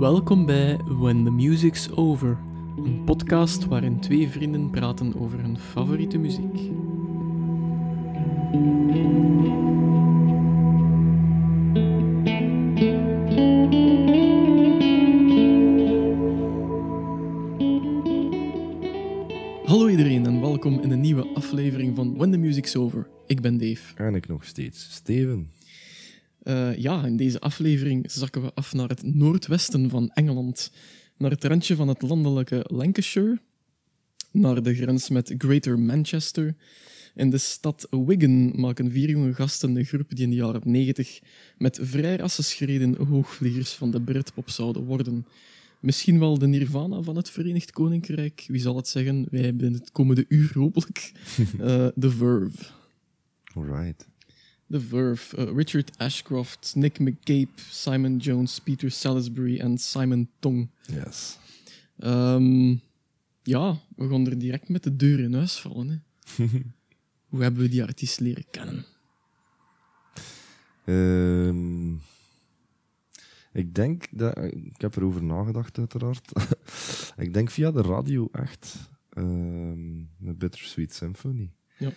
Welkom bij When the Music's Over, een podcast waarin twee vrienden praten over hun favoriete muziek. Hallo iedereen en welkom in een nieuwe aflevering van When the Music's Over. Ik ben Dave. En ik nog steeds. Steven. Uh, ja, in deze aflevering zakken we af naar het noordwesten van Engeland, naar het randje van het landelijke Lancashire, naar de grens met Greater Manchester. In de stad Wigan maken vier jonge gasten een groep die in de jaren 90 met vrij rassenschreden hoogvliegers van de Britpop zouden worden. Misschien wel de Nirvana van het Verenigd Koninkrijk. Wie zal het zeggen? Wij hebben het komende uur hopelijk. Uh, The Verve. Alright. The Verve, uh, Richard Ashcroft, Nick McCabe, Simon Jones, Peter Salisbury en Simon Tong. Yes. Um, ja, we gaan er direct met de deur in huis vallen. Hè. Hoe hebben we die artiest leren kennen? Um, ik denk dat... Ik heb erover nagedacht, uiteraard. ik denk via de radio echt. Um, met Bittersweet Symphony. Ja.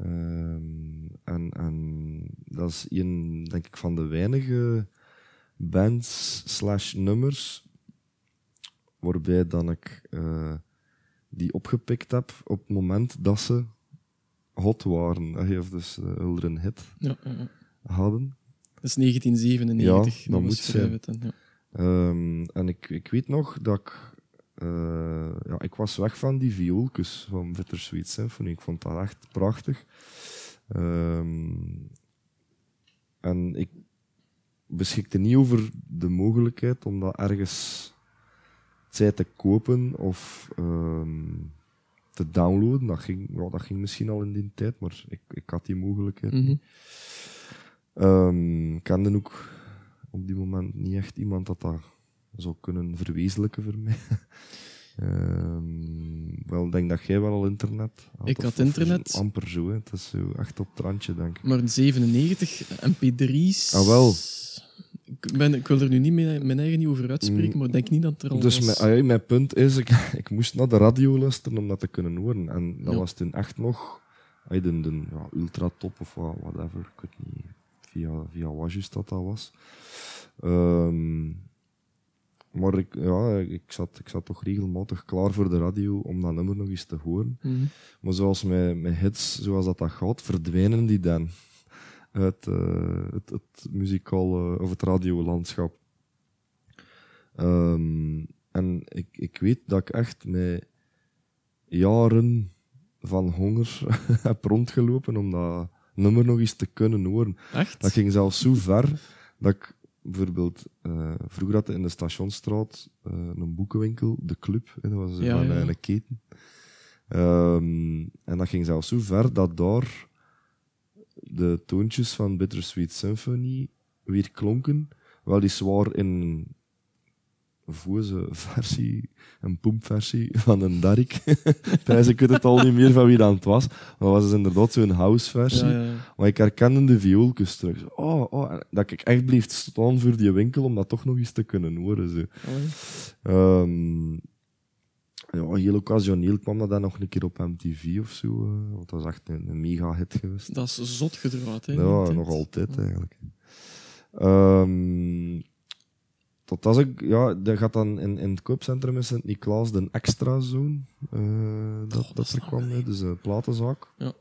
Um, en, en dat is een, denk ik, van de weinige bands slash nummers waarbij dan ik uh, die opgepikt heb op het moment dat ze hot waren. Of dus uh, een hit ja, ja. hadden. Dat is 1997. Ja, dat moet zijn. Ja. um, en ik, ik weet nog dat ik uh, ja, ik was weg van die viooltjes van Bittersweet Symphony. Ik vond dat echt prachtig. Um, en ik beschikte niet over de mogelijkheid om dat ergens zij te kopen of um, te downloaden. Dat ging, ja, dat ging misschien al in die tijd, maar ik, ik had die mogelijkheid mm -hmm. um, Ik kende ook op die moment niet echt iemand dat dat zou kunnen verwezenlijken voor mij. um, wel, ik denk dat jij wel al internet had. Ik had internet. Of, amper zo, hè. het is zo echt op het randje, denk ik. Maar in 97, mp3's... Ah, wel. Ik, ben, ik wil er nu niet mee, mijn eigen niet over uitspreken, mm. maar ik denk niet dat er al Dus was. mijn, ah, ja, mijn punt is, ik, ik moest naar de radio luisteren om dat te kunnen horen. En dat Ja. was toen echt nog ah, de, de ja, ultratop of wat, whatever. Ik weet niet via, via wat juist dat dat was. Um, maar ik, ja, ik, zat, ik zat toch regelmatig klaar voor de radio om dat nummer nog eens te horen. Mhm. Maar zoals met, met hits, zoals dat, dat gaat, verdwijnen die dan uit uh, het, het muzikale of het radiolandschap. Um, en ik, ik weet dat ik echt met jaren van honger heb rondgelopen om dat nummer nog eens te kunnen horen. Echt? Dat ging zelfs zo ver dat ik bijvoorbeeld, uh, vroeger had je in de Stationsstraat uh, een boekenwinkel, De Club, hè, dat was Ja, van ja. een keten. Um, en dat ging zelfs zo ver dat daar de toontjes van Bittersweet Symphony weer klonken, wel die zwaar in voze versie, een poempversie van een Darik. Tijdens ik weet het al niet meer van wie dat het was, maar dat was dus inderdaad zo'n house-versie. Ja, ja. Maar ik herkende de viooltjes terug. Oh, oh, dat ik echt bleef staan voor die winkel om dat toch nog eens te kunnen horen. Zo. Um, ja, heel occasioneel kwam dat dan nog een keer op MTV of zo. Uh, want dat was echt een, een mega hit geweest. Dat is zot gedraaid, hè? ja, nog altijd eigenlijk. Um, tot als ik, ja, dat gaat dan in, in het koopcentrum in Sint-Niklaas de extra zone. Uh, dat, Oh, dat dat er kwam, geleden. dus een platenzaak. Ja.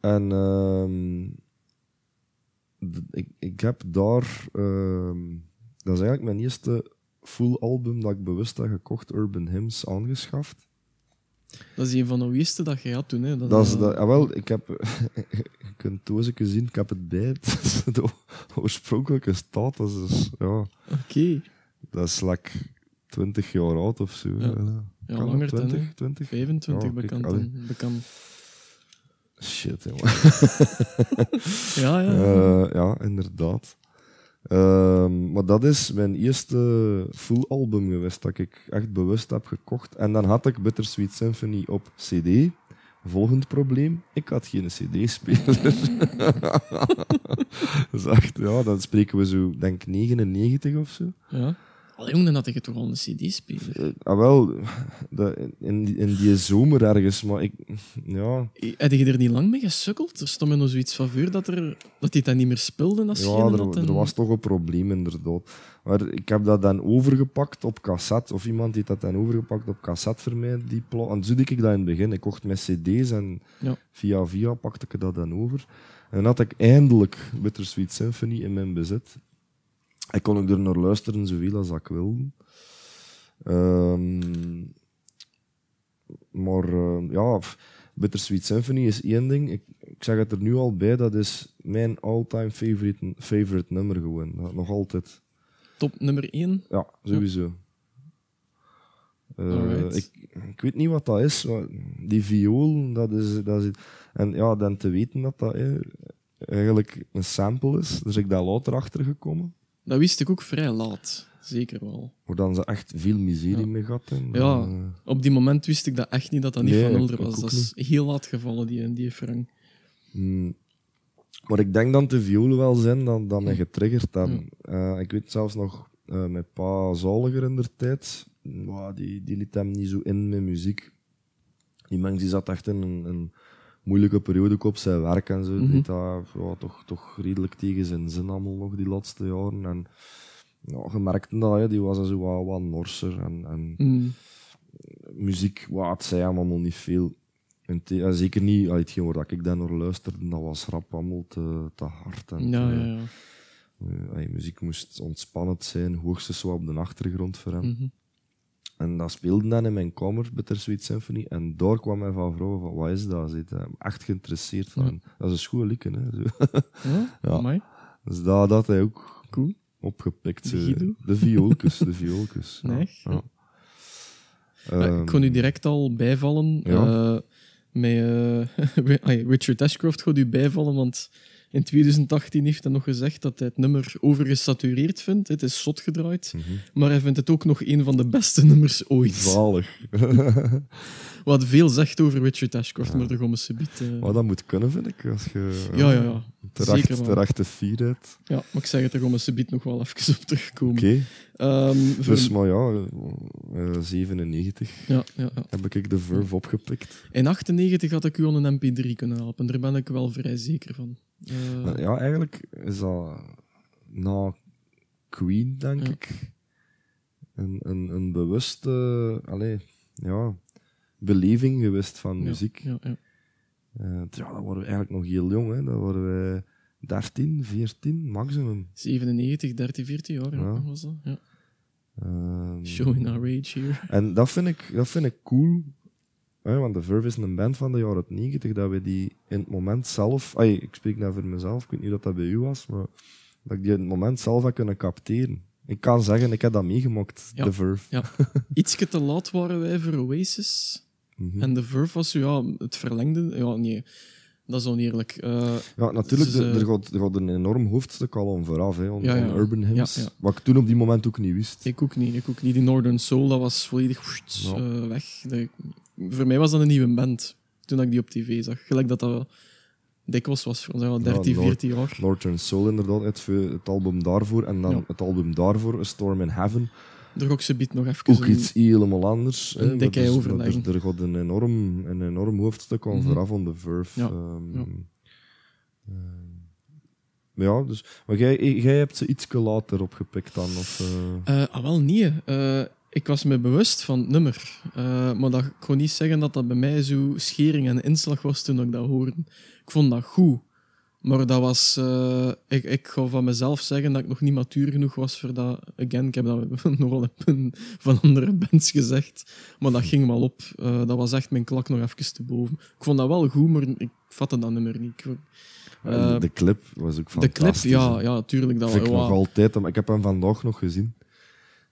En um, ik, ik heb daar, um, dat is eigenlijk mijn eerste full album dat ik bewust heb gekocht, Urban Hymns, aangeschaft. Dat is een van de eerste dat je had toen, hè? Dat, Dat is dat, ah, wel, ik heb, je kunt het doosje zien, ik heb het bij, de oorspronkelijke staat, dat is, dus, ja, Oké. dat is like 20 jaar oud of zo. Ja. Ja, langer dan, 20, hè. 20? 25 Ja, kijk, bekend. dan- bekend. Shit, jongen. Ja, ja. Eh, ja, inderdaad. Ehm, maar dat is mijn eerste full album geweest dat ik echt bewust heb gekocht. En dan had ik Bittersweet Symphony op CD. Volgend probleem, ik had geen CD-speler. echt, ja, dan spreken we zo, denk 99 of zo. ja. Dan had ik toch al een cd-speler. Eh, ah, wel, in, die- in die zomer ergens, maar ik... Ja, Heb je er niet lang mee gesukkeld? Er stond me nog zoiets van voor dat, er, dat hij dat niet meer speelde als ja er, en- er was toch een probleem, inderdaad. Maar ik heb dat dan overgepakt op cassette, of iemand heeft dat dan overgepakt op cassette voor mij, die. En zo deed ik dat in het begin. Ik kocht met cd's en Ja. via via pakte ik dat dan over. En dan had ik eindelijk Bittersweet Symphony in mijn bezit. Ik kon ook er naar luisteren zoveel als ik wilde. Ehm, maar eh, ja, pff, Bittersweet Symphony is één ding. Ik, ik zeg het er nu al bij, dat is mijn all-time favorite, favorite nummer gewoon. Nog altijd. Top nummer 1. Ja, sowieso. Eh, ik, ik weet niet wat dat is. maar die viool, dat is, dat is... En ja, dan te weten dat dat eigenlijk een sample is. Dus ik daar later achter gekomen. Dat wist ik ook vrij laat. Zeker wel. Waar dan ze echt veel miserie Ja. mee gehad hebben. Ja. Eh, Op die moment wist ik dat echt niet, dat dat niet Nee, van Mulder ik was. Dat is heel laat gevallen, die, die Frank. Mm. Maar ik denk dat de violen wel zijn dat, dat mij getriggerd hebben. Eh, ik weet zelfs nog, eh met pa Zaliger in der tijd, Wow, die, die liet hem niet zo in met muziek. Die mens die zat echt in een, een moeilijke periode op zijn werk en zo. Mhm. Deed dat ja, toch, toch redelijk tegen zijn zin allemaal nog die laatste jaren. En ja, je merkte dat, hè, die was zo wat, wat norser. En, en Mm. muziek, wat het zei hem allemaal niet veel. En ja, zeker niet, allee, hetgeen waar ik dan naar luisterde, dat was rap allemaal te, te hard. En Ja, te- ja, ja. eh, allee, muziek moest ontspannend zijn, hoogstens zo op de achtergrond voor hem. Mhm. En dat speelde dan in mijn kamer, Bittersweet Symphony. En daar kwam mij van vrouwen van, wat is dat? Hem echt geïnteresseerd van. Ja. Dat is een schoon likken, hè. Zo. Ja, Ja. amai. Dus dat had hij ook Cool. opgepikt. De. Guido. De vioolkus, de vioolkus. Nee? ja. Ik kon u Ehm, direct al bijvallen. Ja. eh, met, eh, ai, Richard Ashcroft gaat u bijvallen, want in 2018 heeft hij nog gezegd dat hij het nummer overgesatureerd vindt. Het is zot gedraaid, mhm. maar hij vindt het ook nog een van de beste nummers ooit. Zalig. Wat veel zegt over Richard Ashcroft, maar daar gaan we subiet... eh, Wat dat moet kunnen, vind ik. Als je ja, ja, ja. terecht, zeker de. Ja, maar ik zeg het, daar gaan we subiet nog wel even op terugkomen. Oké. Ehm, voor- Dus, maar ja, eh, 97 ja, ja, ja. heb ik de Verve opgepikt. In 98 had ik u aan een mp3 kunnen helpen, daar ben ik wel vrij zeker van. Maar Ja, eigenlijk is dat na Queen, denk Ja. ik, een, een, een bewuste allee, ja, beleving geweest van ja, muziek. Ja, ja. Eh, ja, dan waren we eigenlijk nog heel jong. Hè. Dan waren we 13, 14 maximum. 97, 13, 14 jaar ja. Was dat. Ja. Ehm, Showing our age here. En dat vind ik, dat vind ik cool. Want de Verve is een band van de jaren 90, dat we die in het moment zelf... Ay, ik spreek nou voor mezelf, ik weet niet of dat bij u was, maar dat ik die in het moment zelf heb kunnen capteren. Ik kan zeggen, ik heb dat meegemaakt, Ja. de Verve. Ja. Ietske te laat waren wij voor Oasis. Mhm. En de Verve was ja, het verlengde. Ja, nee, dat is oneerlijk. Eh Ja, natuurlijk, Dus, er, gaat, er gaat een enorm hoofdstuk al om vooraf, hè, om, Ja, ja. om Urban Hymns. Wat ik toen op die moment ook niet wist. ik ook niet. Ik ook niet. Die Northern Soul, dat was volledig woest, eh, weg. De- voor mij was dat een nieuwe band. Toen ik die op tv zag. Gelijk dat dat dikwijls was voor ons. Ja, 13, Noord- 14 jaar. Northern Soul inderdaad, het, het album daarvoor. En dan het album daarvoor, A Storm in Heaven. Daar ook ze biedt nog even Ook een- iets helemaal anders. een dikke overleggen. Er, er gaat een enorm, een enorm hoofdstuk aan Mhm. vooraf aan de Verve. Ja, Ehm, ja. ehm, ja, dus, maar jij, jij hebt ze iets later opgepikt dan? Of, eh? Eh, ah, wel. Eh, ik was me bewust van het nummer. Eh, maar dat, ik kon niet zeggen dat dat bij mij zo schering en inslag was toen ik dat hoorde. Ik vond dat goed. Maar dat was... eh, ik, ik ga van mezelf zeggen dat ik nog niet matuur genoeg was voor dat... Again, ik heb dat nogal van andere bands gezegd. Maar dat ging wel op. Eh, dat was echt mijn klak nog even te boven. Ik vond dat wel goed, maar ik vatte dat nummer niet. Eh, de, de clip was ook de clip, fantastisch. ja, ja, tuurlijk. Dat, vind ik nog altijd. Ik heb hem vandaag nog gezien.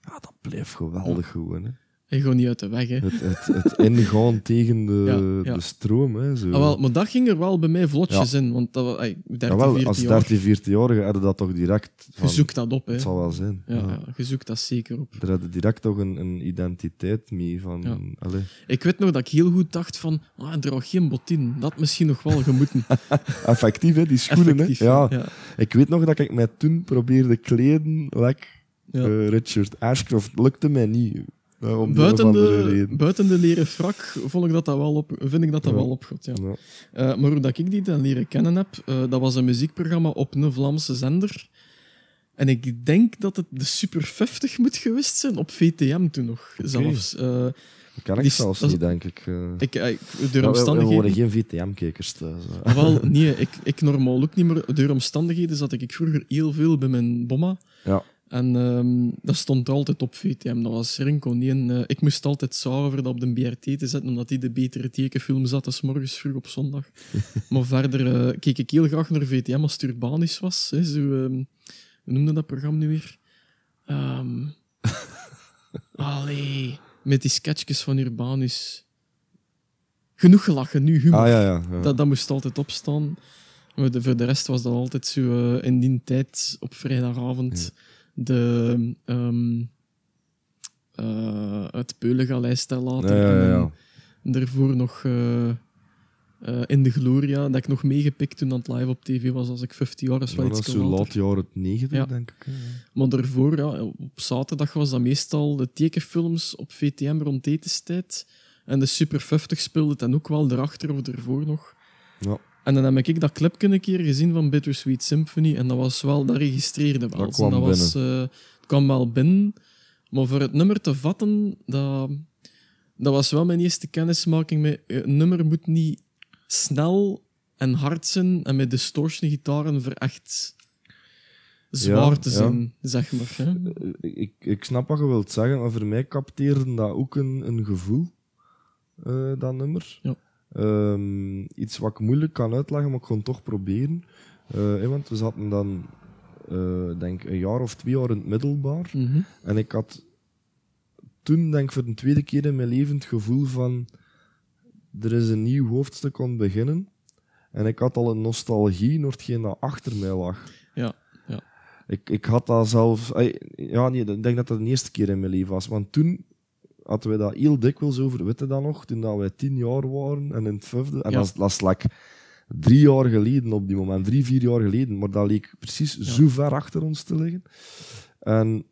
Ja, dat bleef geweldig gewoon. Hè. Hij gaat niet uit de weg, hè. Het, het, het ingaan tegen de, Ja, ja. de stroom. Hè, zo. Ah, wel, maar dat ging er wel bij mij vlotjes in, want dat was, ey, 13, Jawel, 14 als jaar, 13, 14-jarige hadden dat toch direct. Van, je zoekt dat op. Hè. Het zal wel zijn. Ja, je zoekt dat zeker op. Er hadden direct toch een, een identiteit mee. Van. Ik weet nog dat ik heel goed dacht van, ah, hij draagt geen botin. Dat misschien nog wel gemoeten. Effectief, hè, die schoenen. Effectief, hè. Ja. Ik weet nog dat ik mij toen probeerde kleden like Ja. Eh, Richard Ashcroft lukte mij niet. Buiten, de, buiten de leren frak vond ik dat dat wel op, vind ik dat dat Ja. wel opgod. Ja. Ja. Eh, maar hoe dat ik die dan leren kennen heb, eh, dat was een muziekprogramma op een Vlaamse zender. En ik denk dat het de Super 50 moet geweest zijn, op VTM toen nog zelfs. Eh, Dat kan ik Die- zelfs niet, denk ik. ik, ik- door Ja, we- we, omstandigheden... worden geen VTM-kijkers thuis. Ah, wel, nee, ik, ik normaal ook niet, maar door omstandigheden zat ik vroeger heel veel bij mijn bomma. Ja. En ehm, dat stond altijd op VTM. Dat was Rinko eh, ik moest altijd zorgen dat op de BRT te zetten, omdat die de betere tekenfilm zat als morgens vroeg op zondag. maar verder eh, keek ik heel graag naar VTM als het urbanisch was. Hè, zo, ehm, hoe noemde dat programma nu weer? Ehm allee, met die sketchjes van Urbanus. Genoeg gelachen, nu humor. Ah ja, ja. ja. Dat, dat moest altijd opstaan. Maar de, voor de rest was dat altijd zo eh, in die tijd op vrijdagavond de ehm eh het Peulengalijst later. Ja, ja, ja. En daarvoor nog eh, eh, in de Gloria, dat ik nog meegepikt toen dat live op tv was als ik 15 jaar was. Ja, dat is zo laat jaren 90, Ja. denk ik. Maar daarvoor, ja, op zaterdag was dat meestal de tekenfilms op VTM rond etenstijd. En de Super 50 speelde dan ook wel erachter of ervoor nog. Ja. En dan heb ik dat clipje een keer gezien van Bittersweet Symphony. En dat was wel, dat registreerde wel. Dat kwam En was, eh, het kwam wel binnen. Maar voor het nummer te vatten, dat, dat was wel mijn eerste kennismaking met eh, een nummer moet niet snel en hard zijn en met distortion gitaren voor echt zwaar Ja, te ja. zijn, zeg maar. Hè? Eh, Ik, ik snap wat je wilt zeggen, maar voor mij capteerde dat ook een, een gevoel, eh, dat nummer. Ja. Ehm, iets wat ik moeilijk kan uitleggen, maar ik ga het toch proberen. Eh, want we zaten dan, eh, denk een jaar of twee jaar in het middelbaar. Mhm. En ik had toen, denk ik, voor de tweede keer in mijn leven het gevoel van... Er is een nieuw hoofdstuk aan het beginnen. En ik had al een nostalgie naar hetgeen dat achter mij lag. Ja, ja. Ik, ik had dat zelf... ey, Ja, nee, ik denk dat dat de eerste keer in mijn leven was. Want toen hadden we dat heel dikwijls over, weet je dat nog? Toen dat wij tien jaar waren en in het vijfde. En Ja. dat, dat is like drie jaar geleden op die moment. Drie, vier jaar geleden. Maar dat leek precies zo ver achter ons te liggen. En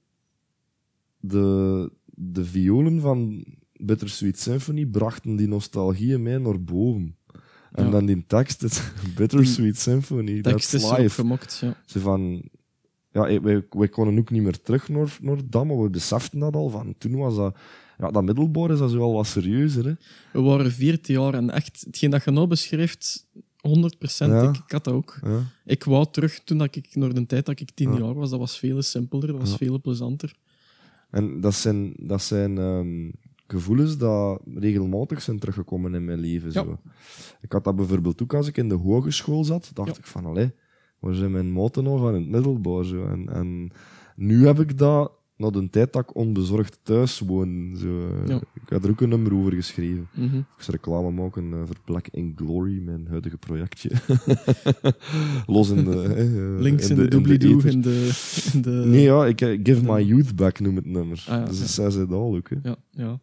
de, de violen van Bittersweet Symphony brachten die nostalgie mij naar boven. En Ja. dan die tekst, Bittersweet Symphony, that's is gemokt, ja. Ze van, ja, wij, wij konden ook niet meer terug naar, naar dat, maar we beseften dat al. Van, toen was dat, ja, dat middelbaar is dat zo al wat serieuzer. Hè. We waren 14 jaar en echt, hetgeen dat je nou beschrijft, 100 Ja. Ik, ik had dat ook. Ja. Ik wou terug toen dat ik, naar de tijd dat ik 10 Ja. jaar was, dat was veel simpeler, dat was veel plezanter. En dat zijn, dat zijn ehm, gevoelens dat regelmatig zijn teruggekomen in mijn leven. Zo. Ik had dat bijvoorbeeld ook als ik in de hogeschool zat, dacht ik van, allee, waar zijn mijn maten nog van in het middelbaar? Zo. En, en nu heb ik dat, na de tijd dat ik onbezorgd thuis woon, zo, eh, Ja. ik had er ook een nummer over geschreven. Mhm. Ik reclame maken eh, voor Black in Glory, mijn huidige projectje. Los in de... eh, Links in, de- doobly-doo ether. in de... In de Nee, ja, ik, Give My Youth Back noem het nummer. Ah, ja, dus ja. dat zei ze dat ook. Hè. ja, ja,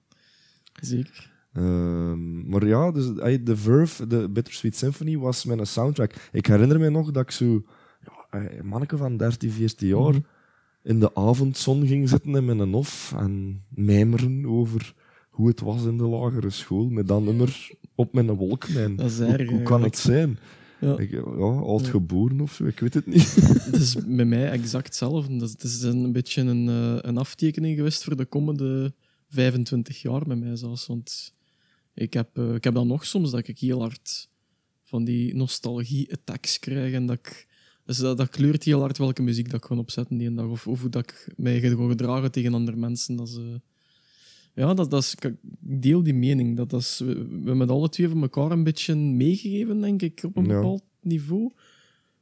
zeker. Ehm, maar ja, dus, The Verve, de Bittersweet Symphony, was mijn soundtrack. Ik herinner me nog dat ik zo... Ja, manneke van 13, 14 jaar... Mhm. In de avondzon ging zitten in mijn hof en mijmeren over hoe het was in de lagere school, met dat nummer op mijn wolkmijn. Dat is Hoe, erg, hoe kan het zijn? Ja. Ik, ja, oud geboren of zo, ik weet het niet. Het is bij mij exact hetzelfde. Dat is- Het is een beetje een, eh, een aftekening geweest voor de komende 25 jaar bij mij zelfs. Want ik heb, eh, ik heb dan nog soms dat ik heel hard van die nostalgie-attacks krijg. En dat ik, dus dat, dat kleurt heel hard welke muziek dat ik ga opzetten die dag. Of, of hoe dat ik mij gedragen tegen andere mensen. Dat is, eh, ja, dat, dat is, ik deel die mening. Dat, dat is, we, we hebben alle twee van elkaar een beetje meegegeven, denk ik, op een Ja. bepaald niveau.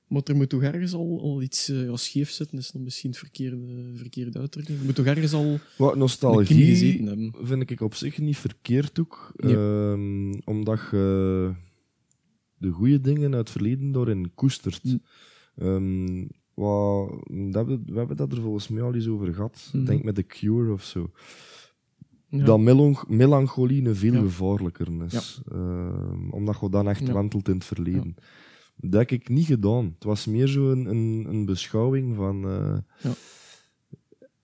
Maar er moet toch ergens al, al iets ja, scheef zitten, is nog misschien verkeerde, verkeerde uitdrukking. Er moet toch ergens al Wat nostalgie gezeten hebben. vind ik op zich niet verkeerd ook. Nee. Ehm, omdat je de goede dingen uit het verleden daarin koestert. Mm. Ehm, wat, dat we, we hebben dat er volgens mij al eens over gehad. Ik denk met The Cure of zo. Ja. Dat melanch- melancholie een veel Ja. gevaarlijker is. Ehm, omdat je dan echt wentelt in het verleden. Dat heb ik niet gedaan. Het was meer zo een, een, een beschouwing van... eh, Ja.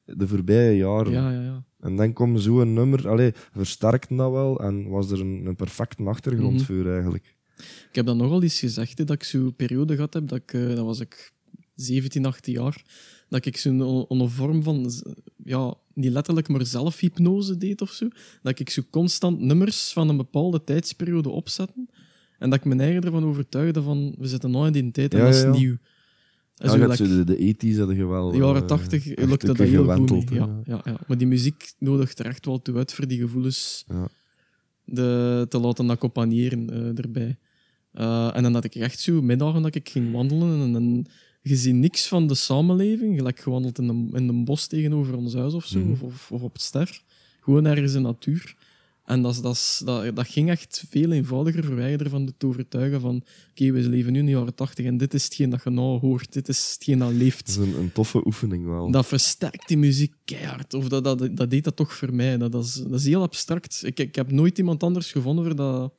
de voorbije jaren. Ja, ja, ja. En dan kwam zo'n nummer, allee, versterkte dat wel en was er een, een perfecte achtergrond Mhm. voor eigenlijk. Ik heb dan nogal eens gezegd, hè, dat ik zo'n periode gehad heb, dat, ik, eh, dat was ik 17, 18 jaar, dat ik zo'n on- een vorm van, ja, niet letterlijk, maar zelfhypnose deed of zo. Dat ik zo constant nummers van een bepaalde tijdsperiode opzetten. En dat ik mijn eigen ervan overtuigde van, we zitten nou in die tijd en Ja, dat is ja, ja. nieuw. En zo, like, de, de 80s hadden je wel. de jaren eh, 80 echt lukte dat heel goed mee. Ja, ja, ja. Maar die muziek nodigt er echt wel toe uit voor die gevoelens Ja. de, te laten accompagneren eh, erbij. Eh, en dan had ik echt zo middagen dat ik ging wandelen en, en je ziet niks van de samenleving. Gelijk gewandeld in een, in een bos tegenover ons huis of zo, Mhm. of, of, of op het ster. Gewoon ergens in de natuur. En dat, dat, dat, dat ging echt veel eenvoudiger verwijderen van het overtuigen van oké, we leven nu in de jaren tachtig en dit is hetgeen dat je nou hoort, dit is hetgeen dat leeft. Dat is een, een toffe oefening wel. Dat versterkt die muziek keihard. Of dat, dat, dat deed dat toch voor mij. Dat, dat, is, dat is heel abstract. Ik, ik heb nooit iemand anders gevonden waar, dat,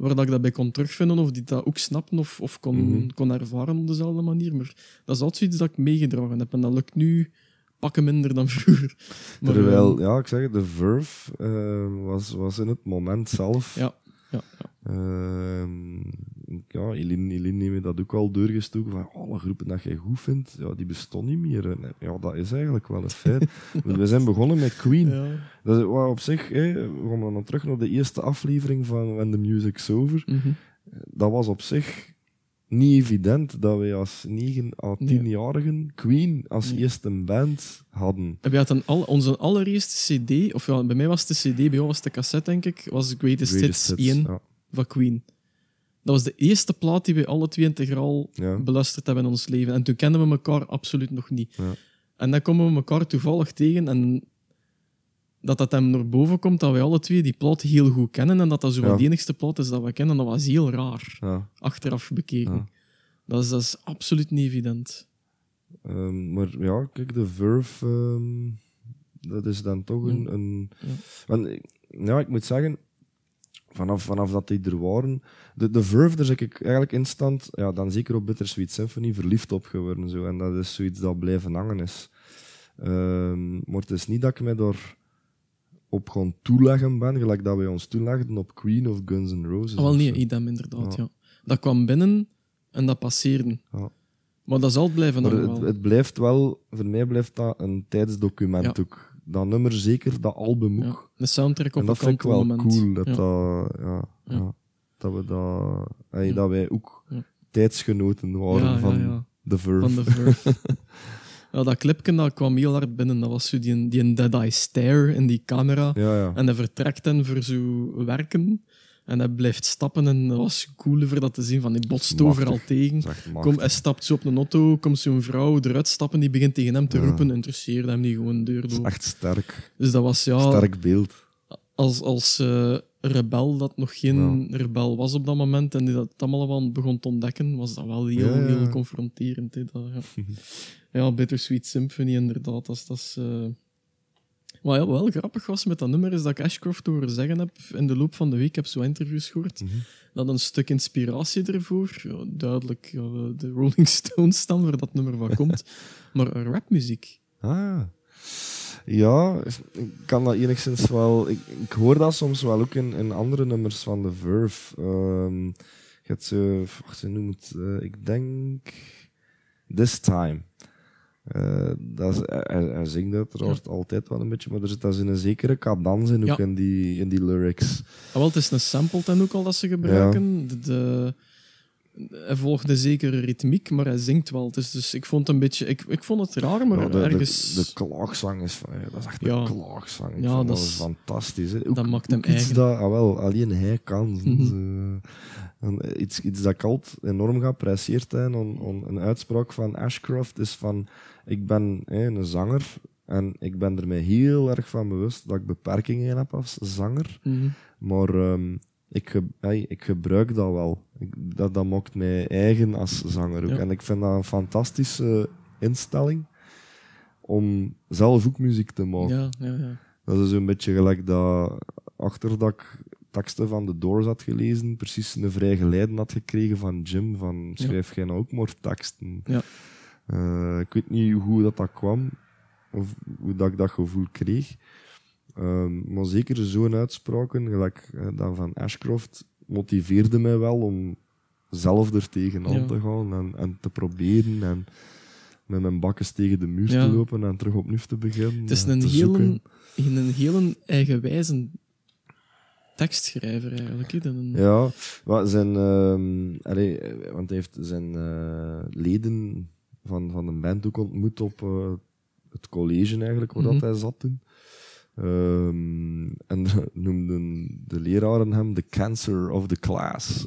waar dat ik dat bij kon terugvinden of die dat ook snapten of, of kon, Mhm. kon ervaren op dezelfde manier. Maar dat is altijd iets dat ik meegedragen heb. En dat lukt nu pakken minder dan vroeger. Maar, Terwijl, eh, ja, ik zeg de Verve eh, was, was in het moment zelf. ja, ja, ja. Ehm, ja, Eline, Eline heeft dat ook al doorgestoken. Van alle groepen dat jij goed vindt, ja, die bestaan niet meer. En, ja, dat is eigenlijk wel een feit. We zijn begonnen met Queen. ja. Dat is wat op zich, hè, we gaan dan terug naar de eerste aflevering van When the Music's Over. Mhm. Dat was op zich niet evident dat wij als 9 à 10-jarigen Queen als Nee. eerste band hadden. We hadden al, onze allereerste CD, of ja, bij mij was het de CD, bij jou was het de cassette, denk ik, was Greatest, Greatest Hits Hits, 1 ja. Van Queen. Dat was de eerste plaat die wij alle twee integraal Ja. beluisterd hebben in ons leven. En toen kenden we elkaar absoluut nog niet. Ja. En dan komen we elkaar toevallig tegen en dat dat hem naar boven komt dat wij alle twee die plaat heel goed kennen en dat dat zo Ja. de enigste plaat is dat we kennen, dat was heel raar, achteraf bekeken. Dat, is, dat is absoluut niet evident. Ehm, maar ja, kijk, de Verve, ehm, dat is dan toch een... Ja. een ja, ik moet zeggen, vanaf, vanaf dat die er waren, de, de Verve, daar zit ik eigenlijk instant, ja, dan zeker op Bittersweet Symphony, verliefd op geworden. Zo. En dat is zoiets dat blijven hangen is. Ehm, maar het is niet dat ik mij daar op gewoon toeleggen ben, gelijk dat wij ons toelegden op Queen of Guns N' Roses. Ah, wel nee, zo. idem inderdaad, Ja. ja. Dat kwam binnen en dat passeerde. Ja. Maar dat zal blijven dan het, blijft wel, voor mij blijft dat een tijdsdocument Ja. ook. Dat nummer zeker, dat album ook. De soundtrack op en dat vind ik wel kantelmoment. cool, dat, Ja. dat, ja, dat we dat, ey, Ja. dat wij ook tijdsgenoten waren van ja. The Verve. Van de Verve. ja, dat clipje dat kwam heel hard binnen. Dat was zo die, die een Dead Eye Stare in die camera. Ja, ja. En hij vertrekt dan voor zo werken. En hij blijft stappen. En dat was cool voor dat te zien. Van, die botst overal tegen. Kom, hij stapt zo op een auto. Komt zo'n vrouw eruit stappen. Die begint tegen hem te Ja. roepen. Interesseerde hem niet gewoon de deur door. echt sterk. Dus dat was ja... Sterk beeld. als, als eh, rebel dat nog geen rebel was op dat moment en die dat allemaal wel begon te ontdekken, was dat wel heel, Ja, heel confronterend. Dat, ja. Bittersweet Symphony, inderdaad. Dat dat is, eh, Wat ja, wel grappig was met dat nummer, is dat ik Ashcroft horen zeggen heb in de loop van de week, heb zo interviews gehoord, Mhm. dat een stuk inspiratie ervoor, ja, duidelijk ja, de Rolling Stones dan, waar dat nummer van komt, maar rapmuziek. Ah. Ja, ik kan dat enigszins wel... Ik, ik hoor dat soms wel ook in, in andere nummers van The Verve. Ehm je hebt zo... Wacht, ze noemt het... eh, ik denk... This Time. Eh, dat is, hij, zingt uiteraard altijd wel een beetje, maar er zit daar een zekere cadans in, ook Ja. in, die, in die lyrics. Ah, wel, het is een sample dan ook al dat ze gebruiken. De, de- hij volgt een zekere ritmiek, maar hij zingt wel. Dus, dus ik vond het een beetje... Ik, ik vond het raar, maar Ja, de, ergens... de klaagzang is van... dat is echt Ja. een klaagzang. Ik Ja, vond dat dat, is- fantastisch. Hè. Ook, dat maakt hem ook iets eigen. dat ah, wel, alleen hij kan. Mhm. Dus, eh, iets, iets dat ik altijd enorm on, on, een uitspraak van Ashcroft is van... Ik ben een zanger en ik ben er mij heel erg van bewust dat ik beperkingen heb als zanger. Mhm. Maar ehm, ik, hey, ik gebruik dat wel. Ik, dat, dat maakt mij eigen als zanger ook. Ja. En ik vind dat een fantastische instelling om zelf ook muziek te maken. Ja, ja, ja. Dat is een beetje gelijk dat achter dat ik teksten van The Doors had gelezen, precies een vrij geleiden had gekregen van Jim, van schrijf jij nou ook maar teksten. Ja. Eh, ik weet niet hoe dat, dat kwam. of hoe dat ik dat gevoel kreeg. Ehm, maar zeker zo'n uitspraken, gelijk eh, dan van Ashcroft, motiveerde mij wel om zelf er tegenaan Ja. te gaan en, en te proberen en met mijn bakkes tegen de muur Ja. te lopen en terug opnieuw te beginnen. Het is en een hele, zoeken. een hele eigenwijze tekstschrijver eigenlijk. Een- Ja, maar zijn, ehm, allee, eh, want hij heeft zijn eh, leden van, van een band ook ontmoet op het college eigenlijk, waar dat Mhm. hij zat toen. Ehm, en noemden de leraren hem de cancer of the class.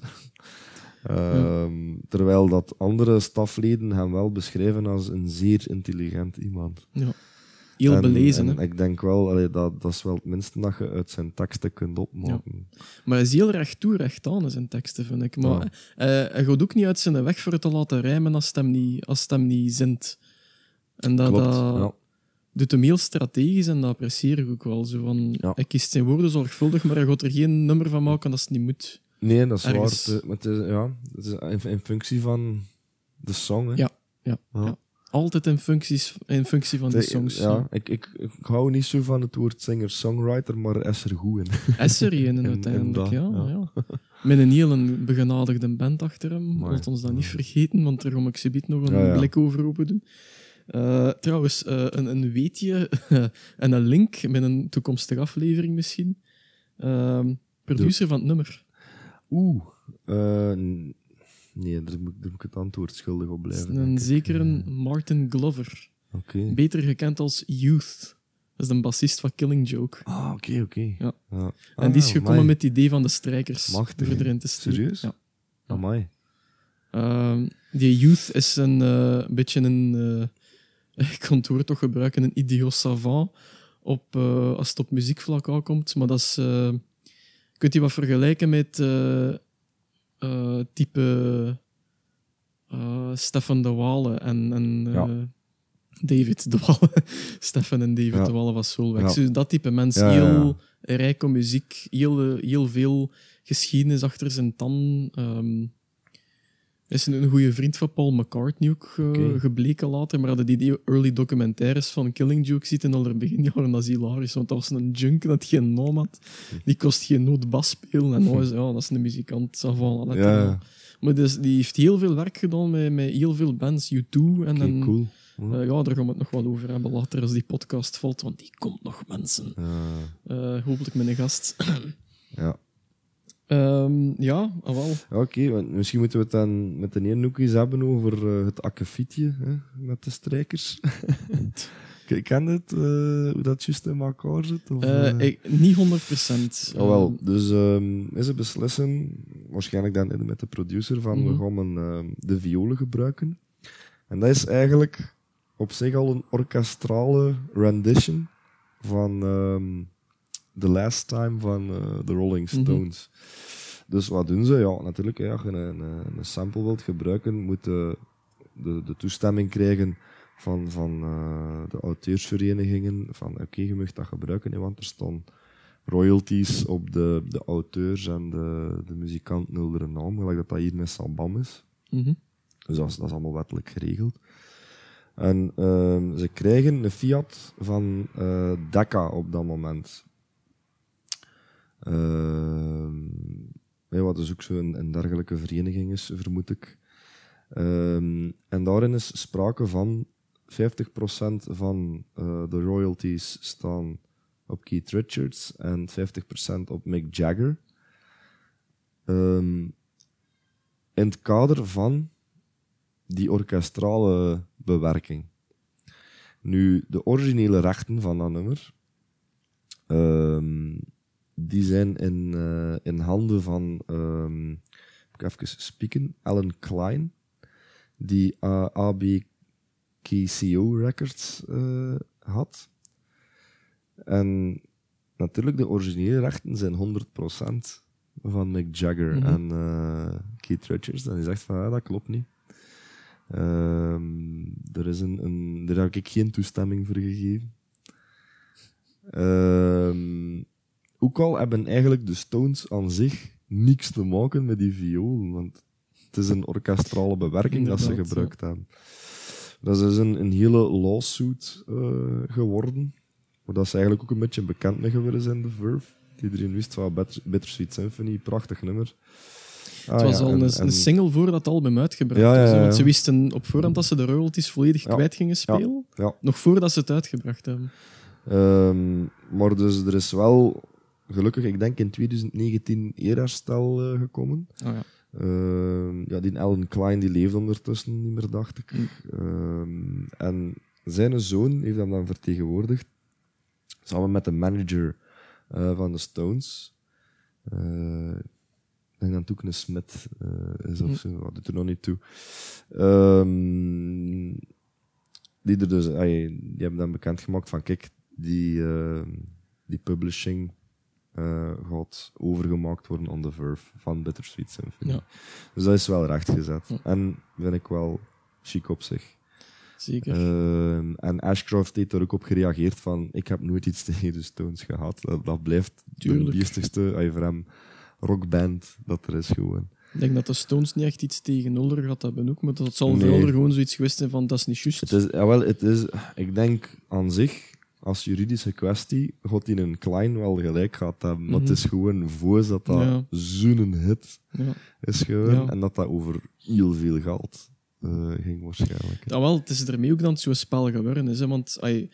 Ehm, Terwijl dat andere stafleden hem wel beschrijven als een zeer intelligent iemand. Heel En- belezen. en ik denk wel, allee, dat, dat is wel het minste dat je uit zijn teksten kunt opmaken. Maar hij is heel recht toe, recht aan in zijn teksten, vind ik. Maar eh, hij gaat ook niet uit zijn weg voor het te laten rijmen als het hem niet, als het hem niet zint. En dat, Klopt, dat ja. Doet hem heel strategisch en dat apprecieer ik ook wel. Zo van, Ja. Hij kiest zijn woorden zorgvuldig, maar hij gaat er geen nummer van maken als het niet moet. Nee, dat is Ergens- waar. Het, is, ja, het is in, in functie van de song. Hè. Ja, ja, Ja. ja. Altijd in, functies, in functie van de songs. Ja, ik, ik, ik hou niet zo van het woord singer-songwriter, maar is er goed in. Is er een En- uiteindelijk, dat, ja, ja. Met een heel begenadigde band achter hem. Laat ons dat niet vergeten, want daar ga ik subiet nog een blik over open doen. Eh, trouwens, eh, een, een weetje en een link met een toekomstige aflevering misschien. Ehm, producer van het nummer. Oeh. eh, nee, daar moet, daar moet ik het antwoord schuldig op blijven. een zekere Martin Glover. Beter gekend als Youth. Dat is de bassist van Killing Joke. Ah, oké, oké. Ja. Ah, en die is gekomen amai. met het idee van de strijkers Machtig, voor erin te steken. Serieus? Ja. Amai. Ehm, die youth is een beetje een. Ik kan het woord toch gebruiken, een idiot savant. Op, eh, als het op muziekvlak aankomt. Maar dat is. eh, kunt je wat vergelijken met. eh, type. Stefan de Wale en. en Ja. David de Wale. Stefan en David Ja. de Wale van Soulweg. Ja. Dus dat type mens. Ja, ja, ja. heel rijk op muziek. Heel, heel veel geschiedenis achter zijn tanden. Hij is een, een goede vriend van Paul McCartney ook eh, gebleken later. Maar hadden die, die early documentaires van Killing Joke zitten al er begin jaren, dat is hilarisch. Want dat was een junk dat geen naam had. Die kost geen noot bas spelen. En nou is, ja, dat is een muzikant. ça va, let Ja, maar. Dus, die heeft heel veel werk gedaan met, met heel veel bands. U2 en dan... cool. Ja. eh, ja, daar gaan we het nog wel over hebben later als die podcast valt, want die komt nog, mensen. Ja, Eh, hopelijk met een gast. ja. Ehm, ja, ah, wel. Oké, want misschien moeten we het dan met de ene ook eens hebben over eh, het akkefietje hè, met de strijkers. Ken- Ken je het, eh, hoe dat juist in elkaar zit? Of, Eh, ik, niet 100%. Ah, wel, dus ehm is ze beslissen, waarschijnlijk dan met de producer, van Mhm. we gaan een, ehm, de violen gebruiken. En dat is eigenlijk op zich al een orkestrale rendition van The Last Time van eh, The Rolling Mhm. Stones. Dus wat doen ze? Ja, natuurlijk, hè, als je een, een, een sample wilt gebruiken, moet de, de, de toestemming krijgen van, van eh, de auteursverenigingen. Van oké, je mag dat gebruiken, hè, want er staan royalties op de, de auteurs en de, de muzikanten onder een naam, gelijk dat dat hier met Sabam is. Mhm. Dus dat is, dat is allemaal wettelijk geregeld. En ehm, ze krijgen een fiat van Decca op dat moment. Ehm, ja, wat dus ook zo'n een dergelijke vereniging is, vermoed ik. Ehm, en daarin is sprake van 50% van eh, de royalties staan op Keith Richards en 50% op Mick Jagger. Ehm, in het kader van die orkestrale bewerking. Nu, de originele rechten van dat nummer, ehm, die zijn in, eh, in handen van, ehm, moet ik even spieken, Alan Klein, die uh, ABKCO Records eh, had. En natuurlijk, de originele rechten zijn 100% van Mick Jagger Mhm. en eh, Keith Richards. En die zegt van, ja, dat klopt niet. Ehm, er is een, een, daar heb ik geen toestemming voor gegeven. Ehm, ook al hebben eigenlijk de Stones aan zich niks te maken met die viool, want het is een orkestrale bewerking dat ze gebruikt hebben. Dat is dus een, een hele lawsuit eh, geworden. Maar dat is eigenlijk ook een beetje bekend mee geworden zijn, The Verve. Iedereen wist van Bitter, Bittersweet Symphony, prachtig nummer. Ah, Het was ja, al en- een, en- een single voordat het album uitgebracht Ja, was. ja, Want ze wisten op voorhand dat ze de royalties volledig kwijt gingen spelen. ja. Nog voordat ze het uitgebracht hebben. Ehm, maar dus er is wel, gelukkig, ik denk in 2019 eerherstel eh, gekomen. Oh, ja. Ehm, ja, die Alan Klein die leefde ondertussen niet meer, dacht ik. Mm. Ehm, en zijn zoon heeft hem dan vertegenwoordigd, samen met de manager eh, van de Stones. Eh, ik denk dat ook een eh, is of Mm. zo, dat doet er nog niet toe. Ehm, die, er dus, ay, die hebben dan bekendgemaakt van, kijk, die, die publishing eh, gaat overgemaakt worden on the Verve van Bittersweet Symphony. Ja. Dus dat is wel rechtgezet. Ja. En vind ik wel chic op zich. Zeker. Ehm, en Ashcroft heeft daar ook op gereageerd van ik heb nooit iets tegen de Stones gehad. Dat, dat blijft Tuurlijk. de voor hem rockband dat er is gewoon. Ik denk dat de Stones niet echt iets tegen Ulder gehad hebben ook, maar dat zal Nee. voor gewoon zoiets geweest zijn van dat is niet juist. Het is, ja, wel, het is, ik denk aan zich, als juridische kwestie, gaat hij een klein wel gelijk gehad hebben. Maar Mhm. het is gewoon voos dat dat Ja. zo'n hit Ja. is gewoon. Ja. En dat dat over heel veel geld eh, ging waarschijnlijk. Ja, wel, het is ermee ook dan zo'n spel geworden is. Hè? Want ai,